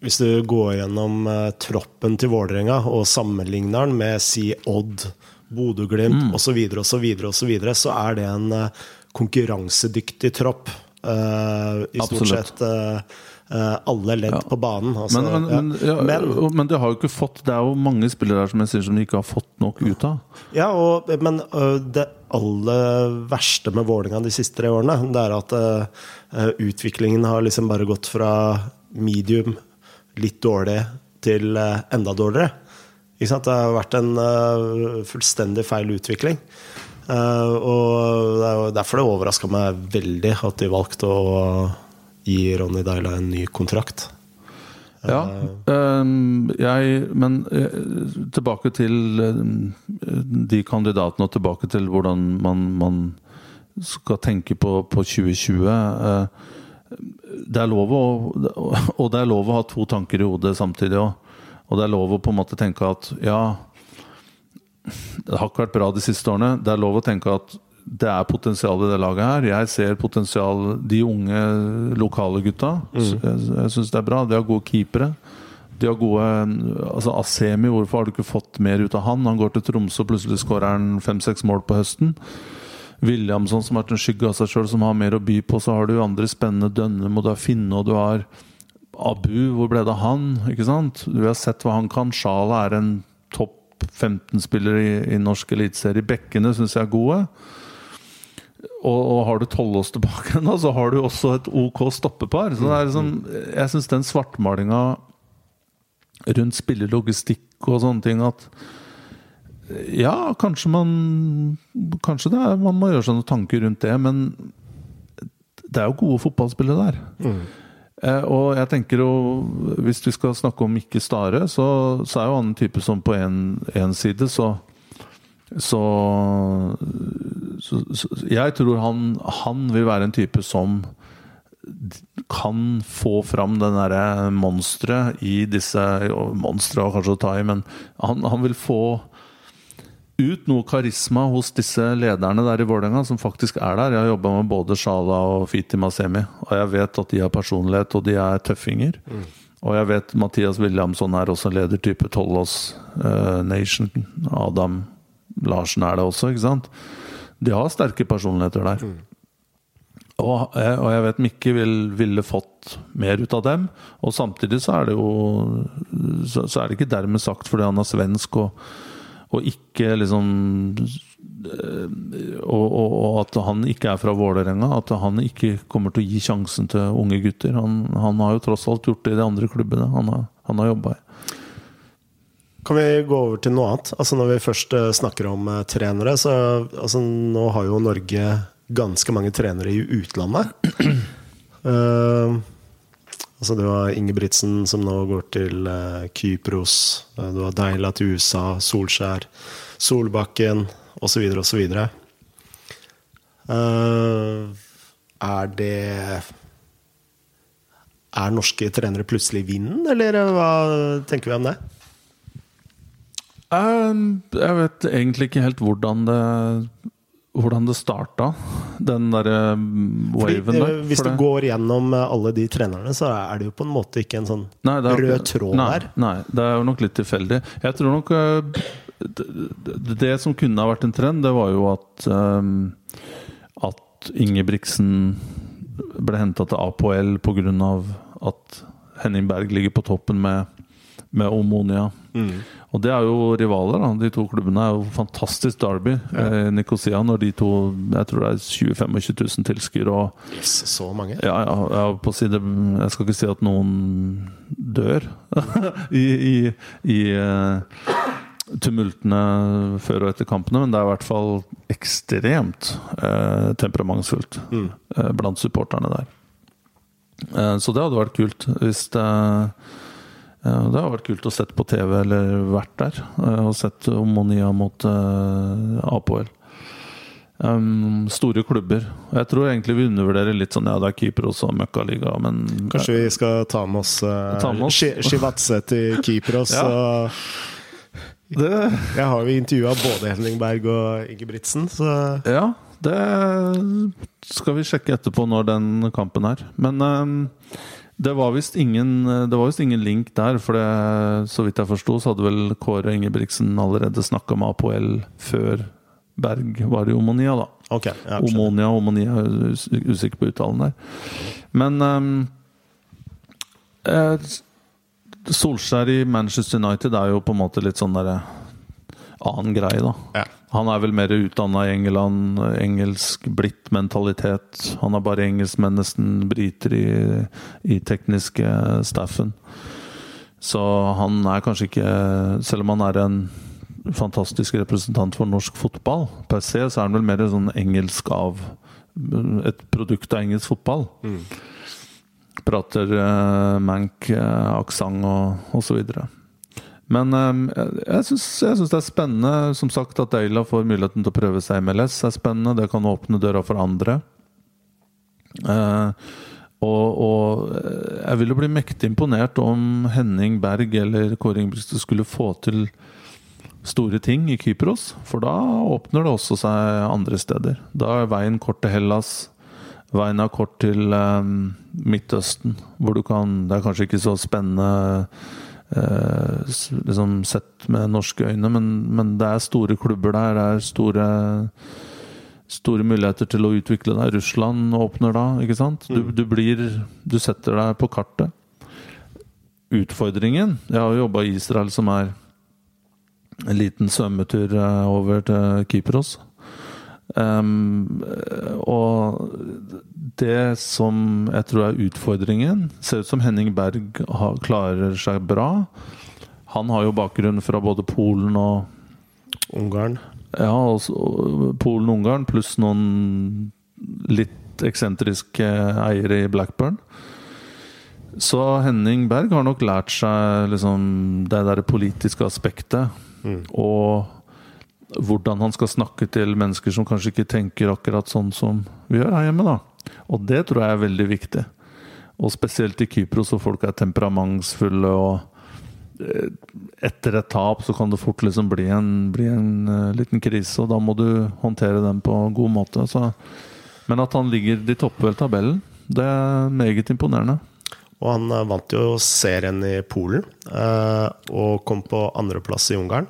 hvis du går gjennom uh, troppen til Vålerenga og sammenligner den med si Odd, Bodø-Glimt mm. osv., videre, og så så er det en konkurransedyktig tropp. I stort Absolutt. sett Uh, alle ledd ja. på banen. Altså, men, men, ja. men, men, det har jo ikke fått Det er jo mange spillere der som jeg sier som de ikke har fått nok ut av. Ja, og, men det aller verste med Vålinga de siste tre årene, det er at uh, utviklingen har liksom bare gått fra medium, litt dårlig, til uh, enda dårligere. Ikke sant? Det har vært en uh, fullstendig feil utvikling. og det er Derfor det overraska meg veldig at de valgte å gi Ronny Deila en ny kontrakt. Ja, um, jeg Men eh, tilbake til eh, de kandidatene, og tilbake til hvordan man, man skal tenke på, på 2020. Det er lov å Og det er lov å ha to tanker i hodet samtidig òg. Og det er lov å på en måte tenke at ja Det har ikke vært bra de siste årene. Det er lov å tenke at det er potensial i det laget her. Jeg ser potensial De unge lokale gutta. Mm. Jeg, jeg syns det er bra. De har gode keepere. De har gode Altså Asemi, hvorfor har du ikke fått mer ut av han? Han går til Tromsø, og plutselig skårer han fem-seks mål på høsten. Williamson, som har vært en skygge av seg sjøl, som har mer å by på. Så har du andre spennende Dønnum, og du har Finne, og du har Abu. Hvor ble det av han? Ikke sant? Du har sett hva han kan. Sjala er en topp 15-spiller i, i norsk eliteserie. Bekkene syns jeg er gode. Og, og har du Tollås tilbake, da, så har du også et OK stoppepar. Så liksom, jeg syns den svartmalinga rundt spillelogistikk og sånne ting at Ja, kanskje man Kanskje det er, man må gjøre seg noen tanker rundt det, men det er jo gode fotballspillere der. Eh, og jeg tenker jo, hvis vi skal snakke om Mikke Stare, så, så er jo han en type som på én side så så, så, så Jeg tror han, han vil være en type som kan få fram den derre monsteret i disse Monstre og kanskje å ta i, men han, han vil få ut noe karisma hos disse lederne der i Vålerenga, som faktisk er der. Jeg har jobba med både Shala og Fiti Masemi, og jeg vet at de har personlighet, og de er tøffinger. Og jeg vet Mathias Williamson er også ledertype Tollås eh, Nation. Adam Larsen er det også, ikke sant? De har sterke personligheter der. Og, jeg- og jeg vet Mikke vil, ville fått mer ut av dem. Og samtidig så er det jo Så, så er det ikke dermed sagt fordi han er svensk og, og ikke liksom eh, og, og, og at han ikke er fra Vålerenga. At han ikke kommer til å gi sjansen til unge gutter. Han, han har jo tross alt gjort det i de andre klubbene han har, han har jobba i. Kan vi gå over til noe annet? Altså Når vi først eh, snakker om eh, trenere, så altså, Nå har jo Norge ganske mange trenere i utlandet. Eh, altså Du har Ingebrigtsen som nå går til uh, Kypros. Eh, du har Deila til USA, Solskjær, Solbakken osv. osv. Uh, er det Er norske trenere plutselig i vinden, eller hva tenker vi om det? Eh, Jeg vet egentlig ikke helt hvordan det hvordan det starta, den derre waven der. eh, Hvis du går gjennom eh, alle de trenerne, så er det jo på en måte ikke en sånn Nei, er- rød tråd nei, der. Nei, det er jo nok litt tilfeldig. Jeg tror nok eh, det, det- det som kunne ha vært en trend, det var jo at um, At Ingebrigtsen ble henta til APL pga. at Henning Berg ligger på toppen med, med Omonia. Mm. Og det er jo rivaler, da. De to klubbene er jo fantastisk derby. Eh, Nikosia når de to Jeg tror det er 20 000-25 000 tilskuere. Yes, så mange. ja, ja, jeg, på side Jeg skal ikke si at noen dør i, i, i eh, tumultene før og etter kampene, men det er i hvert fall ekstremt eh, temperamentsfullt Mm. eh, blant supporterne der. Eh, så det hadde vært kult hvis det eh, Det har vært kult å sette på TV eller vært der eh, og sett Omonia mot APL. Apoel. Um, store klubber. Jeg tror egentlig vi undervurderer litt sånn Ja, det er Kypros også, møkkaliga, men Kanskje vi skal ta med oss, uh, Ta med oss. Shivatse til Kypros. Ja. og det, Jeg har jo intervjua både Henning Berg og Ingebrigtsen, så Ja, det skal vi sjekke etterpå når den kampen er. Men um, det var visst ingen, det var visst ingen link der, for det, så vidt jeg forsto, så hadde vel Kåre Ingebrigtsen allerede snakka med Apoel før Berg var i Omonia, da. Okay, Omonia, Omonia, er usikker på uttalen der. Men um, eh, Solskjær i Manchester United er jo på en måte litt sånn derre annen greie, da. Ja. Han er vel mer utdanna i England, engelsk blitt mentalitet. Han er bare engelskmenn, nesten briter i, i tekniske staffen. Så han er kanskje ikke Selv om han er en fantastisk representant for norsk fotball per se, så er han vel mer sånn engelsk av Et produkt av engelsk fotball. Mm. Prater uh, mank, uh, aksent og, og så videre. Men eh, jeg- syns det er spennende som sagt at Eila får muligheten til å prøve seg i MLS. er spennende, Det kan åpne døra for andre. Eh, og, og eh, jeg ville bli mektig imponert om Henning Berg eller Kåre Ingebrigtsen skulle få til store ting i Kypros. For da åpner det også seg andre steder. Da er veien kort til Hellas. Veien er kort til um, Midtøsten, hvor du kan Det er kanskje ikke så spennende liksom sett med norske øyne, men, men det er store klubber der. Det er store Store muligheter til å utvikle deg. Russland åpner da, ikke sant? Du, du blir Du setter deg på kartet. Utfordringen Jeg har jo jobba i Israel, som er en liten svømmetur eh, over til Kypros. Ehm, og det som jeg tror er utfordringen Ser ut som Henning Berg har, klarer seg bra. Han har jo bakgrunn fra både Polen og Ungarn. ja, Polen og Ungarn, pluss noen litt eksentriske eiere i Blackburn. Så Henning Berg har nok lært seg liksom, det der politiske aspektet. Og hvordan han skal snakke til mennesker som kanskje ikke tenker akkurat sånn som vi gjør her hjemme. da. Og det tror jeg er veldig viktig. Og spesielt i Kypros, hvor folk er temperamentsfulle og eh, etter et tap så kan det fort liksom bli en, bli en uh, liten krise, og da må du håndtere den på god måte. Så. Men at han ligger De topper vel tabellen, det er meget imponerende. Og han eh, vant jo serien i Polen, og kom på andreplass i Ungarn.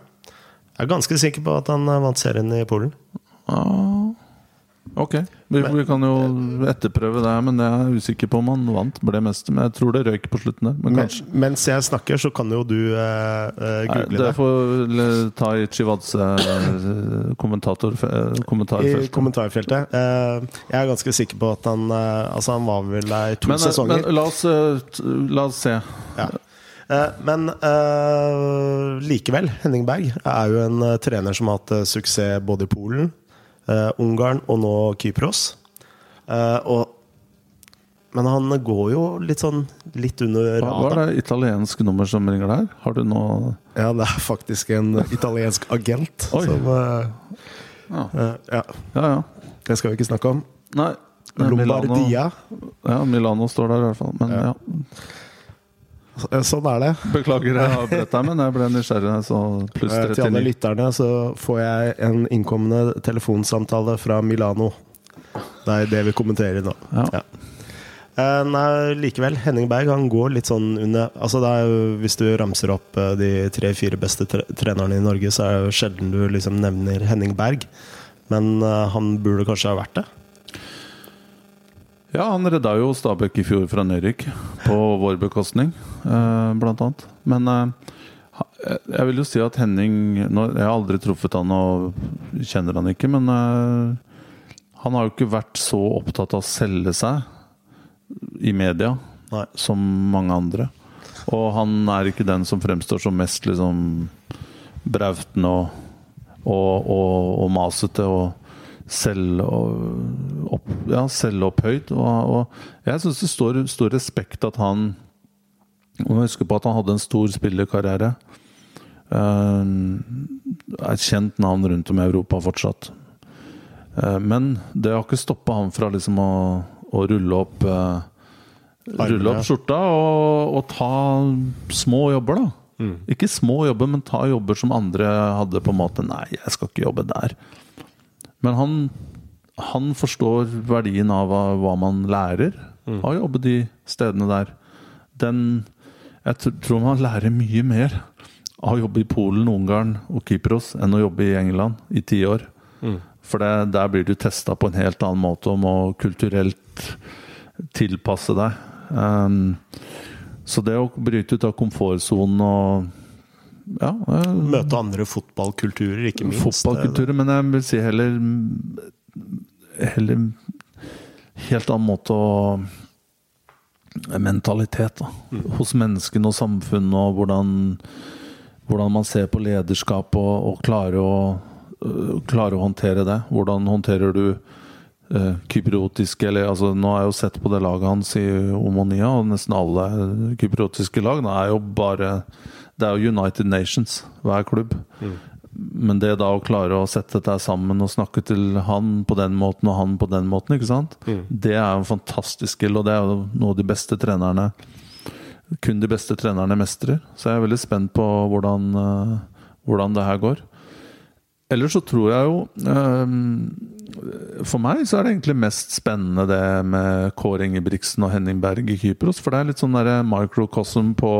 Jeg er ganske sikker på at han eh, vant serien i Polen. Ah, ok. Vi, vi kan jo etterprøve det, men jeg er usikker på om han vant, ble mest, Men jeg tror det røyk på slutten der. Men Men, mens jeg snakker, så kan jo du eh, google Nei, det får ta i Chivadze eh, kommentator, eh, I kommentarfeltet. kommentarfeltet. Eh, jeg er ganske sikker på at han eh, Altså, han var vel der i to Men, eh, sesonger. men la, oss, eh, la oss se. Ja. Eh, Men eh, likevel, Henning Berg er jo en eh, trener som har hatt suksess både i Polen, eh, Ungarn og nå Kypros. Eh, og, men han går jo litt sånn litt under radaren. hva er det italiensk nummer som ringer der? Har du noe Ja, det er faktisk en italiensk agent Oi. som uh, Ja, Uh, Ja, ja. ja. det skal vi ikke snakke om. Nei. er Milano. Lombardia. Ja, Milano står der i hvert fall. Men Ja. ja. Eh, Sånn er det. Beklager jeg avbrøt deg, men jeg ble nysgjerrig. Så pluss Eh, Til alle lytterne så får jeg en innkommende telefonsamtale fra Milano. Det er det vi kommenterer nå. Ja. ja. nei, likevel. Henning Berg han går litt sånn under Altså det er jo, Hvis du ramser opp eh, de tre-fire beste tre trenerne i Norge, så er det jo sjelden du liksom nevner Henning Berg. Men uh, han burde kanskje ha vært det. Ja, han redda jo Stabæk i fjor fra nedrykk, på vår bekostning, eh, blant annet. Men eh, jeg vil jo si at Henning Jeg har aldri truffet han og kjenner han ikke, men eh, han har jo ikke vært så opptatt av å selge seg i media Nei. som mange andre. Og han er ikke den som fremstår som mest liksom brautende og, og, og, og masete og selv opp, ja, selvopphøyd. Og, og jeg syns det står stor respekt at han må huske på at han hadde en stor spillerkarriere. Uh, er et kjent navn rundt om i Europa fortsatt. Uh, men det har ikke stoppa han fra liksom å, å rulle opp uh, Rulle opp skjorta og, og ta små jobber, da. Ikke små jobber, men ta jobber som andre hadde på en måte Nei, jeg skal ikke jobbe der. Men han, han forstår verdien av hva, man lærer av å jobbe de stedene der. Den Jeg tror man lærer mye mer av å jobbe i Polen, Ungarn og Kypros enn å jobbe i England i ti år. For det, der blir du testa på en helt annen måte om å kulturelt tilpasse deg. Um, så det å bryte ut av komfortsonen og ja, Møte andre fotballkulturer, ikke minst. fotballkulturer, men jeg vil si heller Heller helt annen måte å Mentalitet da. hos menneskene og samfunnet, og hvordan, hvordan man ser på lederskap og, og klarer å klare klarer å håndtere det. Hvordan håndterer du uh, kypriotiske eller, altså, Nå har jeg jo sett på det laget hans i Omonia, og nesten alle kypriotiske lag. Det er jo bare Det er jo United Nations, hver klubb. Men det da å klare å sette dette sammen og snakke til han på den måten og han på den måten, ikke sant? det er jo en fantastisk skill, og det er jo noe de beste trenerne kun de beste trenerne mestrer. Så jeg er veldig spent på hvordan, eh, hvordan det her går. Ellers så tror jeg jo For meg så er det egentlig mest spennende det med Kåre Ingebrigtsen og Henning Berg i Kypros. For det er litt sånn derre microcosm på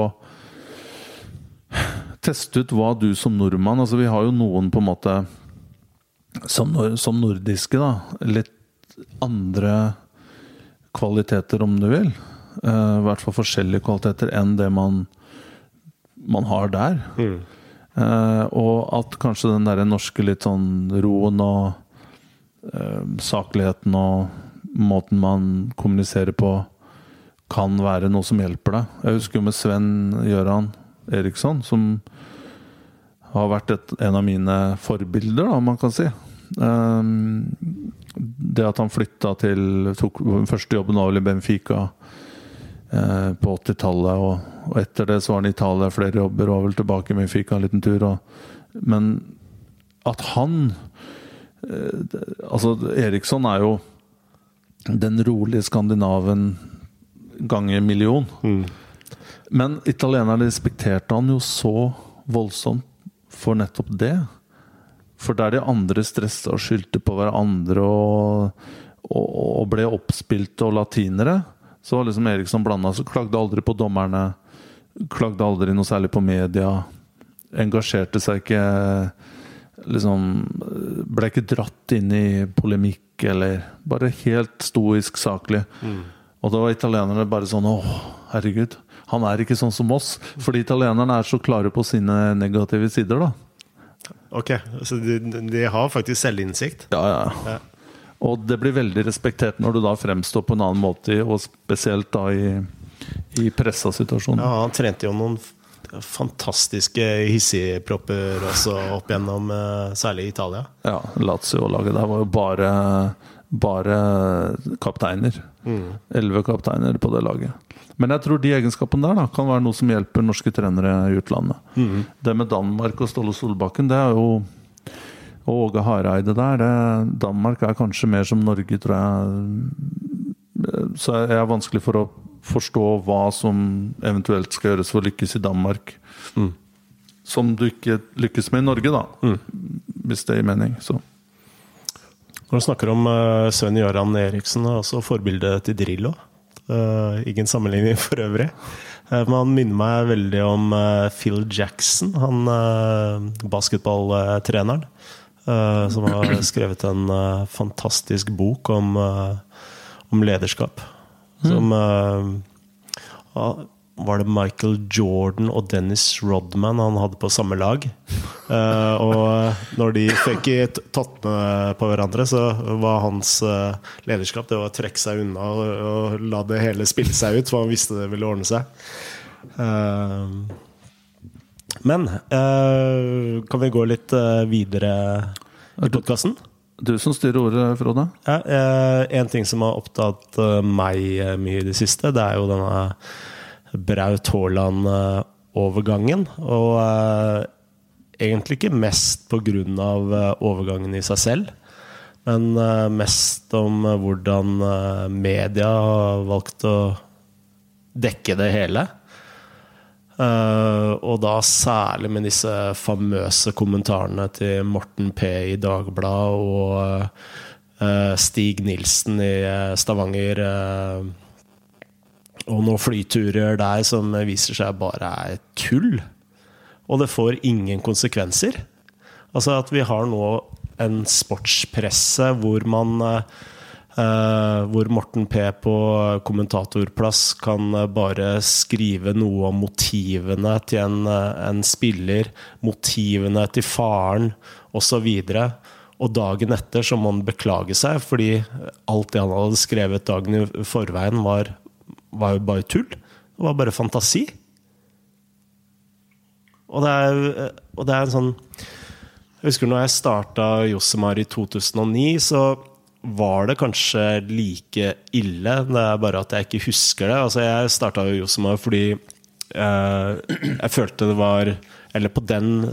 Teste ut hva du som nordmann Altså Vi har jo noen på en måte som, som nordiske, da. Litt andre kvaliteter, om du vil. Uh, I hvert fall forskjellige kvaliteter enn det man, man har der. Mm. Uh, og at kanskje den der norske litt sånn roen og uh, sakligheten og måten man kommuniserer på, kan være noe som hjelper deg. Jeg husker jo med Sven Gøran Eriksson, som har vært et, en av mine forbilder, om man kan si. Um, det at han flytta til tok, Første jobben var vel i Benfica uh, på 80-tallet. Og, og, etter det så var han i Italia flere jobber og var vel tilbake i Benfica en liten tur. Og, men at han uh, Altså, Eriksson er jo den rolige skandinaven ganger million. Mm. Men italienerne respekterte han jo så voldsomt for nettopp det. For der de andre stressa og skyldte på hverandre og, og, og ble oppspilte og latinere, så var liksom Eriksson blanda. Så klagde aldri på dommerne. Klagde aldri noe særlig på media. Engasjerte seg ikke liksom Ble ikke dratt inn i polemikk eller Bare helt stoisk saklig. Mm. Og da var italienerne bare sånn Å, herregud. Han er ikke sånn som oss. Fordi italienerne er så klare på sine negative sider, da. Ok, Så de, de har faktisk selvinnsikt? Ja, ja, ja. Og det blir veldig respektert når du da fremstår på en annen måte, og spesielt da i, i pressa situasjonen. Ja, han trente jo noen fantastiske hissigpropper også opp gjennom, eh, særlig i Italia. Ja, Lazio-laget der var jo bare, bare kapteiner. Mm. Elleve mm. kapteiner på det laget. Men jeg tror de egenskapene der da, kan være noe som hjelper norske trenere i utlandet. Mm. Det med Danmark og Ståle Solbakken, det er jo og Åge Hareide der. Det, Danmark er kanskje mer som Norge, tror jeg. Så jeg er vanskelig for å forstå hva som eventuelt skal gjøres for å lykkes i Danmark. Mm. Som du ikke lykkes med i Norge, da. Mm. Hvis det gir mening. Så. Når du snakker om uh, Sven Göran Eriksen, også forbildet til Drillo. Uh, ingen sammenligning for øvrig. Uh, men han minner meg veldig om Phil Jackson, han basketballtreneren. som har skrevet en fantastisk bok om, om lederskap. Som mm var det Michael Jordan og Dennis Rodman han hadde på samme lag. Uh, og når de fikk tottene på hverandre, så var hans uh, lederskap det var å trekke seg unna og, og, la det hele spille seg ut, for han visste det ville ordne seg. Uh, men kan vi gå litt videre i podkasten? Du som styrer ordet, Frode. Ja, en ting som har opptatt meg mye i det siste, det er jo denne Braut Haaland-overgangen. Og uh, egentlig ikke mest pga. Uh, overgangen i seg selv, men uh, mest om hvordan media har valgt å dekke det hele. og da særlig med disse famøse kommentarene til Morten P i Dagbladet og Stig Nilsen i Stavanger og noen flyturer der som viser seg bare er tull. Og det får ingen konsekvenser. Altså at vi har nå en sportspresse hvor man Uh, hvor Morten P på kommentatorplass kan bare skrive noe om motivene til en, en spiller, motivene til faren osv. Og, og dagen etter så må han beklage seg fordi alt det han hadde skrevet dagen i forveien, var var jo bare tull. Det var bare fantasi. Og det er, og det er en sånn Jeg husker når jeg starta Josemar i 2009, så var det kanskje like ille. Det er bare at jeg ikke husker det. Altså, jeg starta Josemar fordi eh, jeg følte det var Eller på den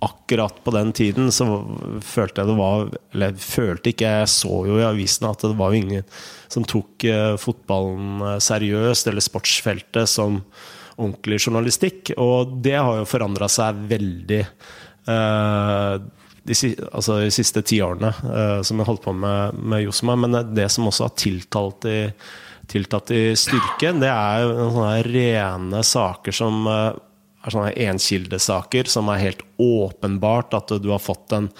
Akkurat på den tiden så følte jeg det var Eller følte ikke, jeg så jo i avisene at det var jo ingen som tok uh, fotballen eh, seriøst, eller sportsfeltet, som ordentlig journalistikk. Og det har jo forandra seg veldig eh, de, altså de siste ti årene eh, som jeg holdt på med, med Josma. Men det som også har tiltalt i, tiltatt i styrke, det er sånne rene saker som eh, er sånne enkildesaker som er helt åpenbart at du har fått en, eh,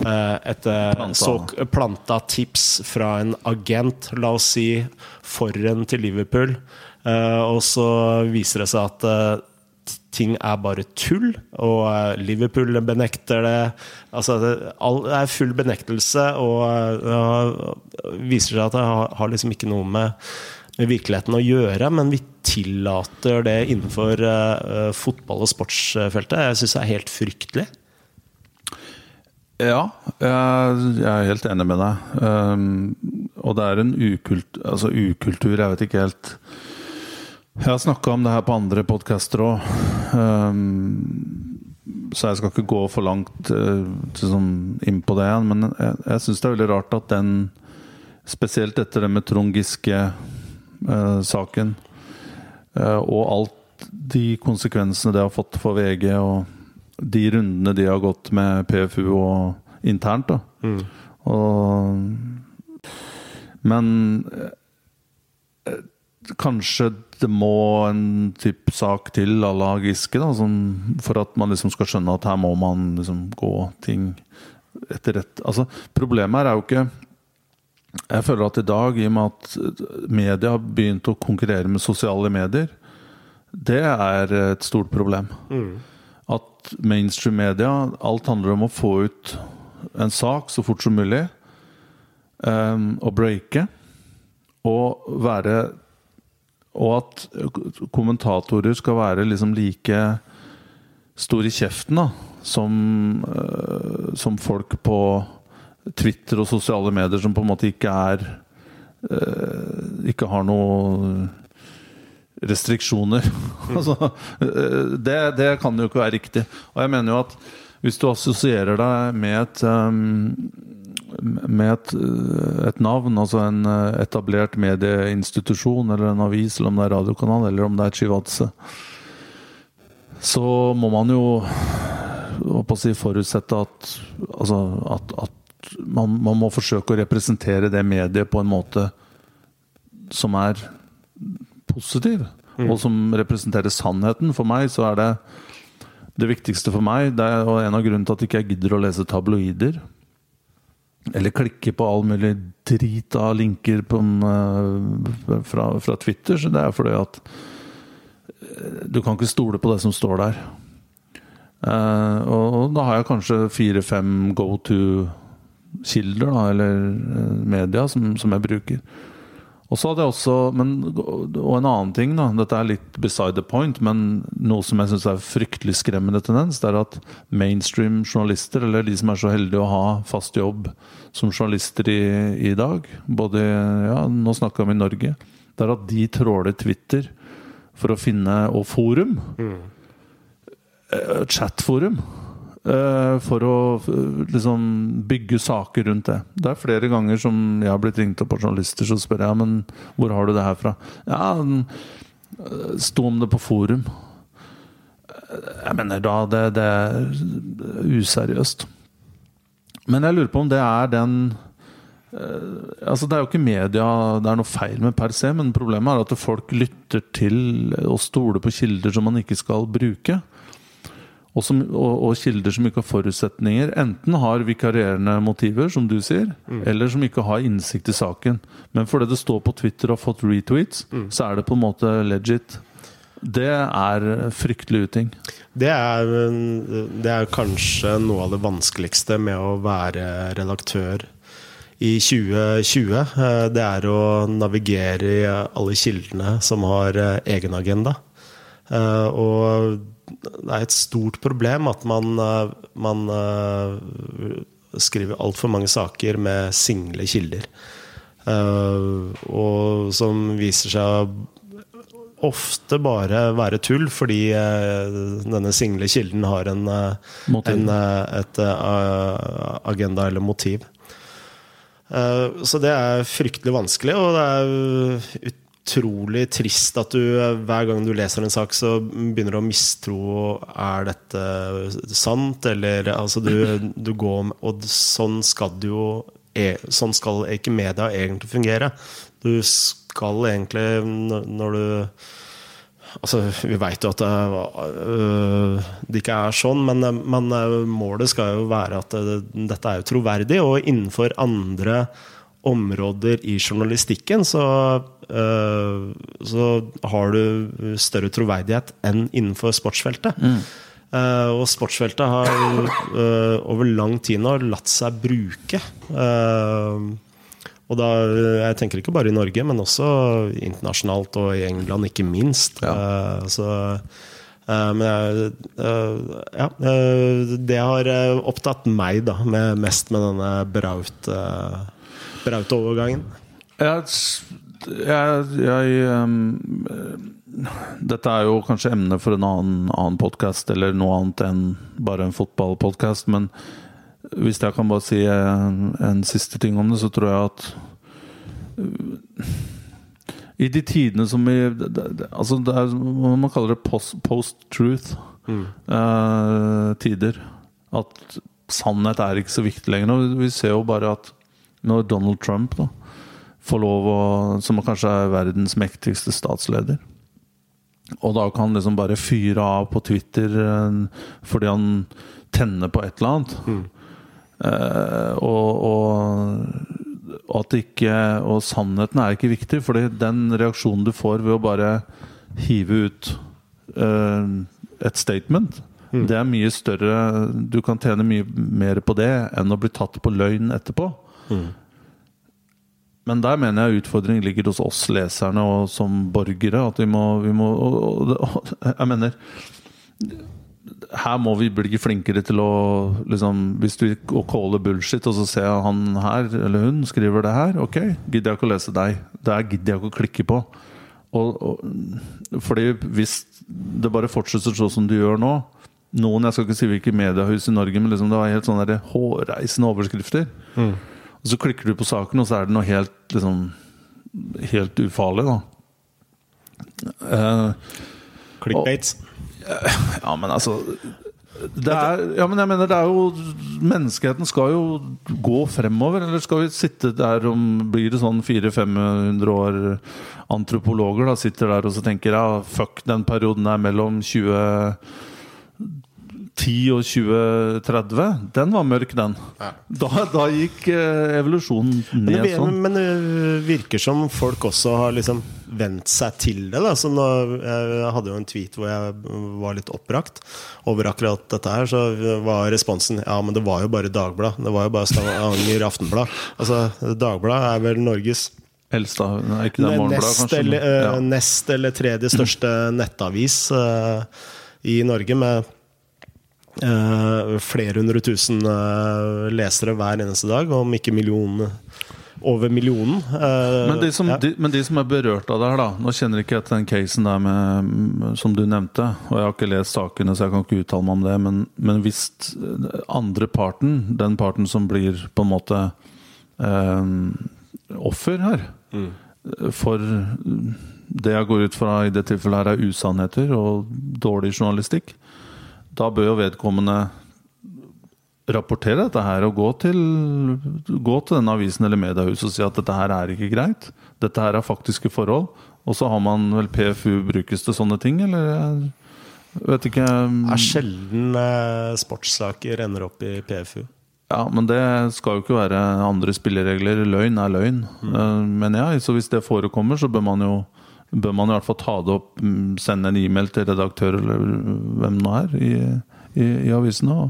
et eh, Planta. planta tips fra en agent, la oss si forren til Liverpool, eh, og så viser det seg at eh, ting er bare tull, og eh, Liverpool benekter det. Altså, det, er full benektelse, og det viser seg at det har, liksom ikke noe med, med virkeligheten å gjøre, men vi tillater det innenfor eh, fotball- og sportsfeltet. Jeg syns det er helt fryktelig. Ja, jeg, jeg er helt enig med deg. Um, og det er en ukult, altså ukultur, jeg vet ikke helt Jeg har snakka om det her på andre podcaster òg. Um, så jeg skal ikke gå for langt til sånn inn på det igjen. Men jeg, jeg syns det er veldig rart at den, spesielt etter det med Trond Giske-saken, uh, og alt de konsekvensene det har fått for VG, og de rundene de har gått med PFU og internt, da. Og Men eh, kanskje det må en type sak til à la Giske, da, som, for at man liksom skal skjønne at her må man liksom gå ting etter rett Altså, problemet her er jo ikke Jeg føler at i dag, i og med at media har begynt å konkurrere med sosiale medier, det er et stort problem. At mainstream media Alt handler om å få ut en sak så fort som mulig. Um, og breake. Og være Og at kommentatorer skal være liksom like stor i kjeften da, som, uh, som folk på Twitter og sosiale medier som på en måte ikke er uh, Ikke har noe restriksjoner. altså, eh, det, det kan jo ikke være riktig. Og jeg mener jo at hvis du assosierer deg med et um, med et, eh, et navn, altså en etablert medieinstitusjon eller en avis, eller om det er radiokanal, eller om det er Chivatse, så må man jo å si, forutsette at, altså, at, at man, man må forsøke å representere det mediet på en måte som er positiv, og som representerer sannheten. For meg så er det det viktigste for meg, det er en av grunnene til at ikke jeg gidder å lese tabloider, eller klikke på all mulig drit av linker på, eh, fra, fra Twitter, så det er fordi at eh, du kan ikke stole på det som står der. Eh, og, da har jeg kanskje fire-fem go to-kilder, da, eller media, som, som jeg bruker. Og så hadde jeg også men, Og en annen ting, da. Dette er litt beside the point, men noe som jeg syns er fryktelig skremmende tendens, det er at mainstream journalister, eller de som er så heldige å ha fast jobb som journalister i, i dag, både Ja, nå snakker vi i Norge. Det er at de tråler Twitter for å finne Og forum. Mm. Chatforum. Eh, For å liksom bygge saker rundt det. Det er flere ganger som jeg har blitt ringt opp av journalister, så spør jeg men hvor har du det her fra. Ja, eh, sto om det på forum. Eh, Jeg mener da det, det er useriøst. Men jeg lurer på om det er den Altså Det er jo ikke media det er noe feil med per se, men problemet er at folk lytter til og stoler på kilder som man ikke skal bruke. Og, som, og, og kilder som ikke har forutsetninger. Enten har vikarierende motiver, som du sier, eller som ikke har innsikt i saken. Men fordi det står på Twitter og har fått retweets, så er det på en måte legit. Det er fryktelig uting. Det er, det er kanskje noe av det vanskeligste med å være redaktør i 2020. Eh, Det er å navigere i alle kildene som har eh, egen agenda. Eh, Og det er et stort problem at man, eh, man eh, skriver altfor mange saker med single kilder. Eh, Og som viser seg ofte bare være tull, fordi denne single kilden har en, en, et agenda eller motiv. Så det er fryktelig vanskelig, og det er utrolig trist at du hver gang du leser en sak, så begynner du å mistro Er dette sant, eller altså du, du går Og sånn skal det jo e, Sånn skal ikke media egentlig fungere. Du skal egentlig, når du Altså, vi veit jo at det, øh, det, ikke er sånn, men, men, målet skal jo være at det, dette er jo troverdig. Og innenfor andre områder i journalistikken så, øh, så har du større troverdighet enn innenfor sportsfeltet. Mm. Uh, og sportsfeltet har uh, over lang tid nå latt seg bruke. Uh, og da, jeg tenker ikke bare i Norge, men også internasjonalt og i England, ikke minst. Ja. Uh, så, uh, men jeg, uh, ja, det har opptatt meg da, med, mest med denne Braut, Braut-overgangen. Jeg, jeg, jeg um, Dette er jo kanskje emne for en annen, annen podkast, eller noe annet enn bare en fotballpodkast, men hvis jeg kan bare si en, en, siste ting om det, så tror jeg at I de tidene som vi Altså det er hva man kaller det post-truth mm. uh, tider. At sannhet er ikke så viktig lenger. Og vi ser jo bare at når Donald Trump da, får lov å Som kanskje er verdens mektigste statsleder og da kan han liksom bare fyre av på Twitter eh, fordi han tenner på et eller annet. Mm. Eh, og, og, at ikke Og sannheten er ikke viktig, fordi den reaksjonen du får ved å bare hive ut eh, et statement, mm. det er mye større Du kan tjene mye mer på det enn å bli tatt på løgn etterpå. Men der mener jeg utfordringen ligger hos oss leserne og som borgere. At vi må, vi må og, og, Jeg mener her må vi bli flinkere til å liksom, Hvis du caller bullshit, og så ser jeg han her eller hun skriver det her, ok, gidder jeg ikke å lese deg. Det gidder jeg ikke å klikke på. Og, og, fordi hvis det bare fortsetter sånn som du gjør nå Noen, jeg skal ikke si hvilke mediehus i Norge, men liksom det var helt sånne hårreisende overskrifter. Mm. Og så klikker du på saken, og så er det noe helt liksom Helt ufarlig, da. Eh, Clickbates. Ja, men altså er, ja, men jeg mener det er jo Menneskeheten skal jo gå fremover. Eller skal vi sitte der om Blir det sånn 400-500 år antropologer da sitter der og så tenker ja, fuck den perioden der mellom 20 10 og 2030, den var mørk, den. Ja. Da, da, gikk eh, evolusjonen ned men det, sånn. Men det virker som folk også har liksom vent seg til det. Da. Så nå, jeg hadde jo en tweet hvor jeg var litt oppbrakt over akkurat dette her. Så var responsen ja, men det var jo bare Dagblad. Det var jo bare Stavanger Aftenblad. Altså, Dagbladet er vel Norges Eldste, nei, ikke det nest, eller, ja. nest eller tredje største nettavis uh, i Norge, med flere hundre tusen uh, lesere hver eneste dag, om ikke millionene over millionen. Uh, men, de som, ja. de, men, de som, er berørt av det her, da Nå kjenner ikke jeg til den casen der med, som du nevnte, og jeg har ikke lest sakene, så jeg kan ikke uttale meg om det, men, men hvis andre parten, den parten som blir på en måte offer her mm. for det jeg går ut fra i det tilfellet her, er usannheter og dårlig journalistikk da bør jo vedkommende rapportere dette her og gå til, gå til denne avisen eller mediehuset og si at dette her er ikke greit. Dette her er faktiske forhold. Og så har man vel PFU brukes til sånne ting, eller? Jeg vet ikke. Det er sjelden eh, sportssaker ender opp i PFU. Ja, men det skal jo ikke være andre spilleregler. Løgn er løgn. Mm. mener men ja, så hvis det forekommer, så bør man jo bør man i hvert fall ta det opp, mm, sende en e-mail til redaktør eller hvem nå er i, i, i avisene.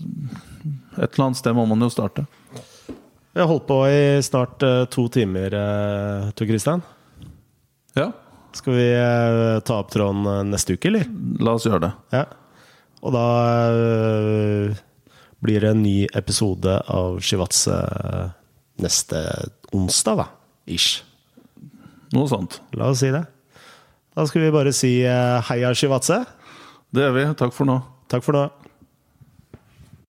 Et eller annet sted må man jo starte. Vi har holdt på i snart uh, to timer, uh, Tor Christian. Ja. Skal vi uh, ta opp tråden neste uke, eller? La oss gjøre det. Ja. Og da blir det en ny episode av Shivatse neste onsdag, da. Ish. Noe sånt. La oss si det. Da skal vi bare si heia Shivatse. Det gjør vi. Takk for nå. Takk for nå.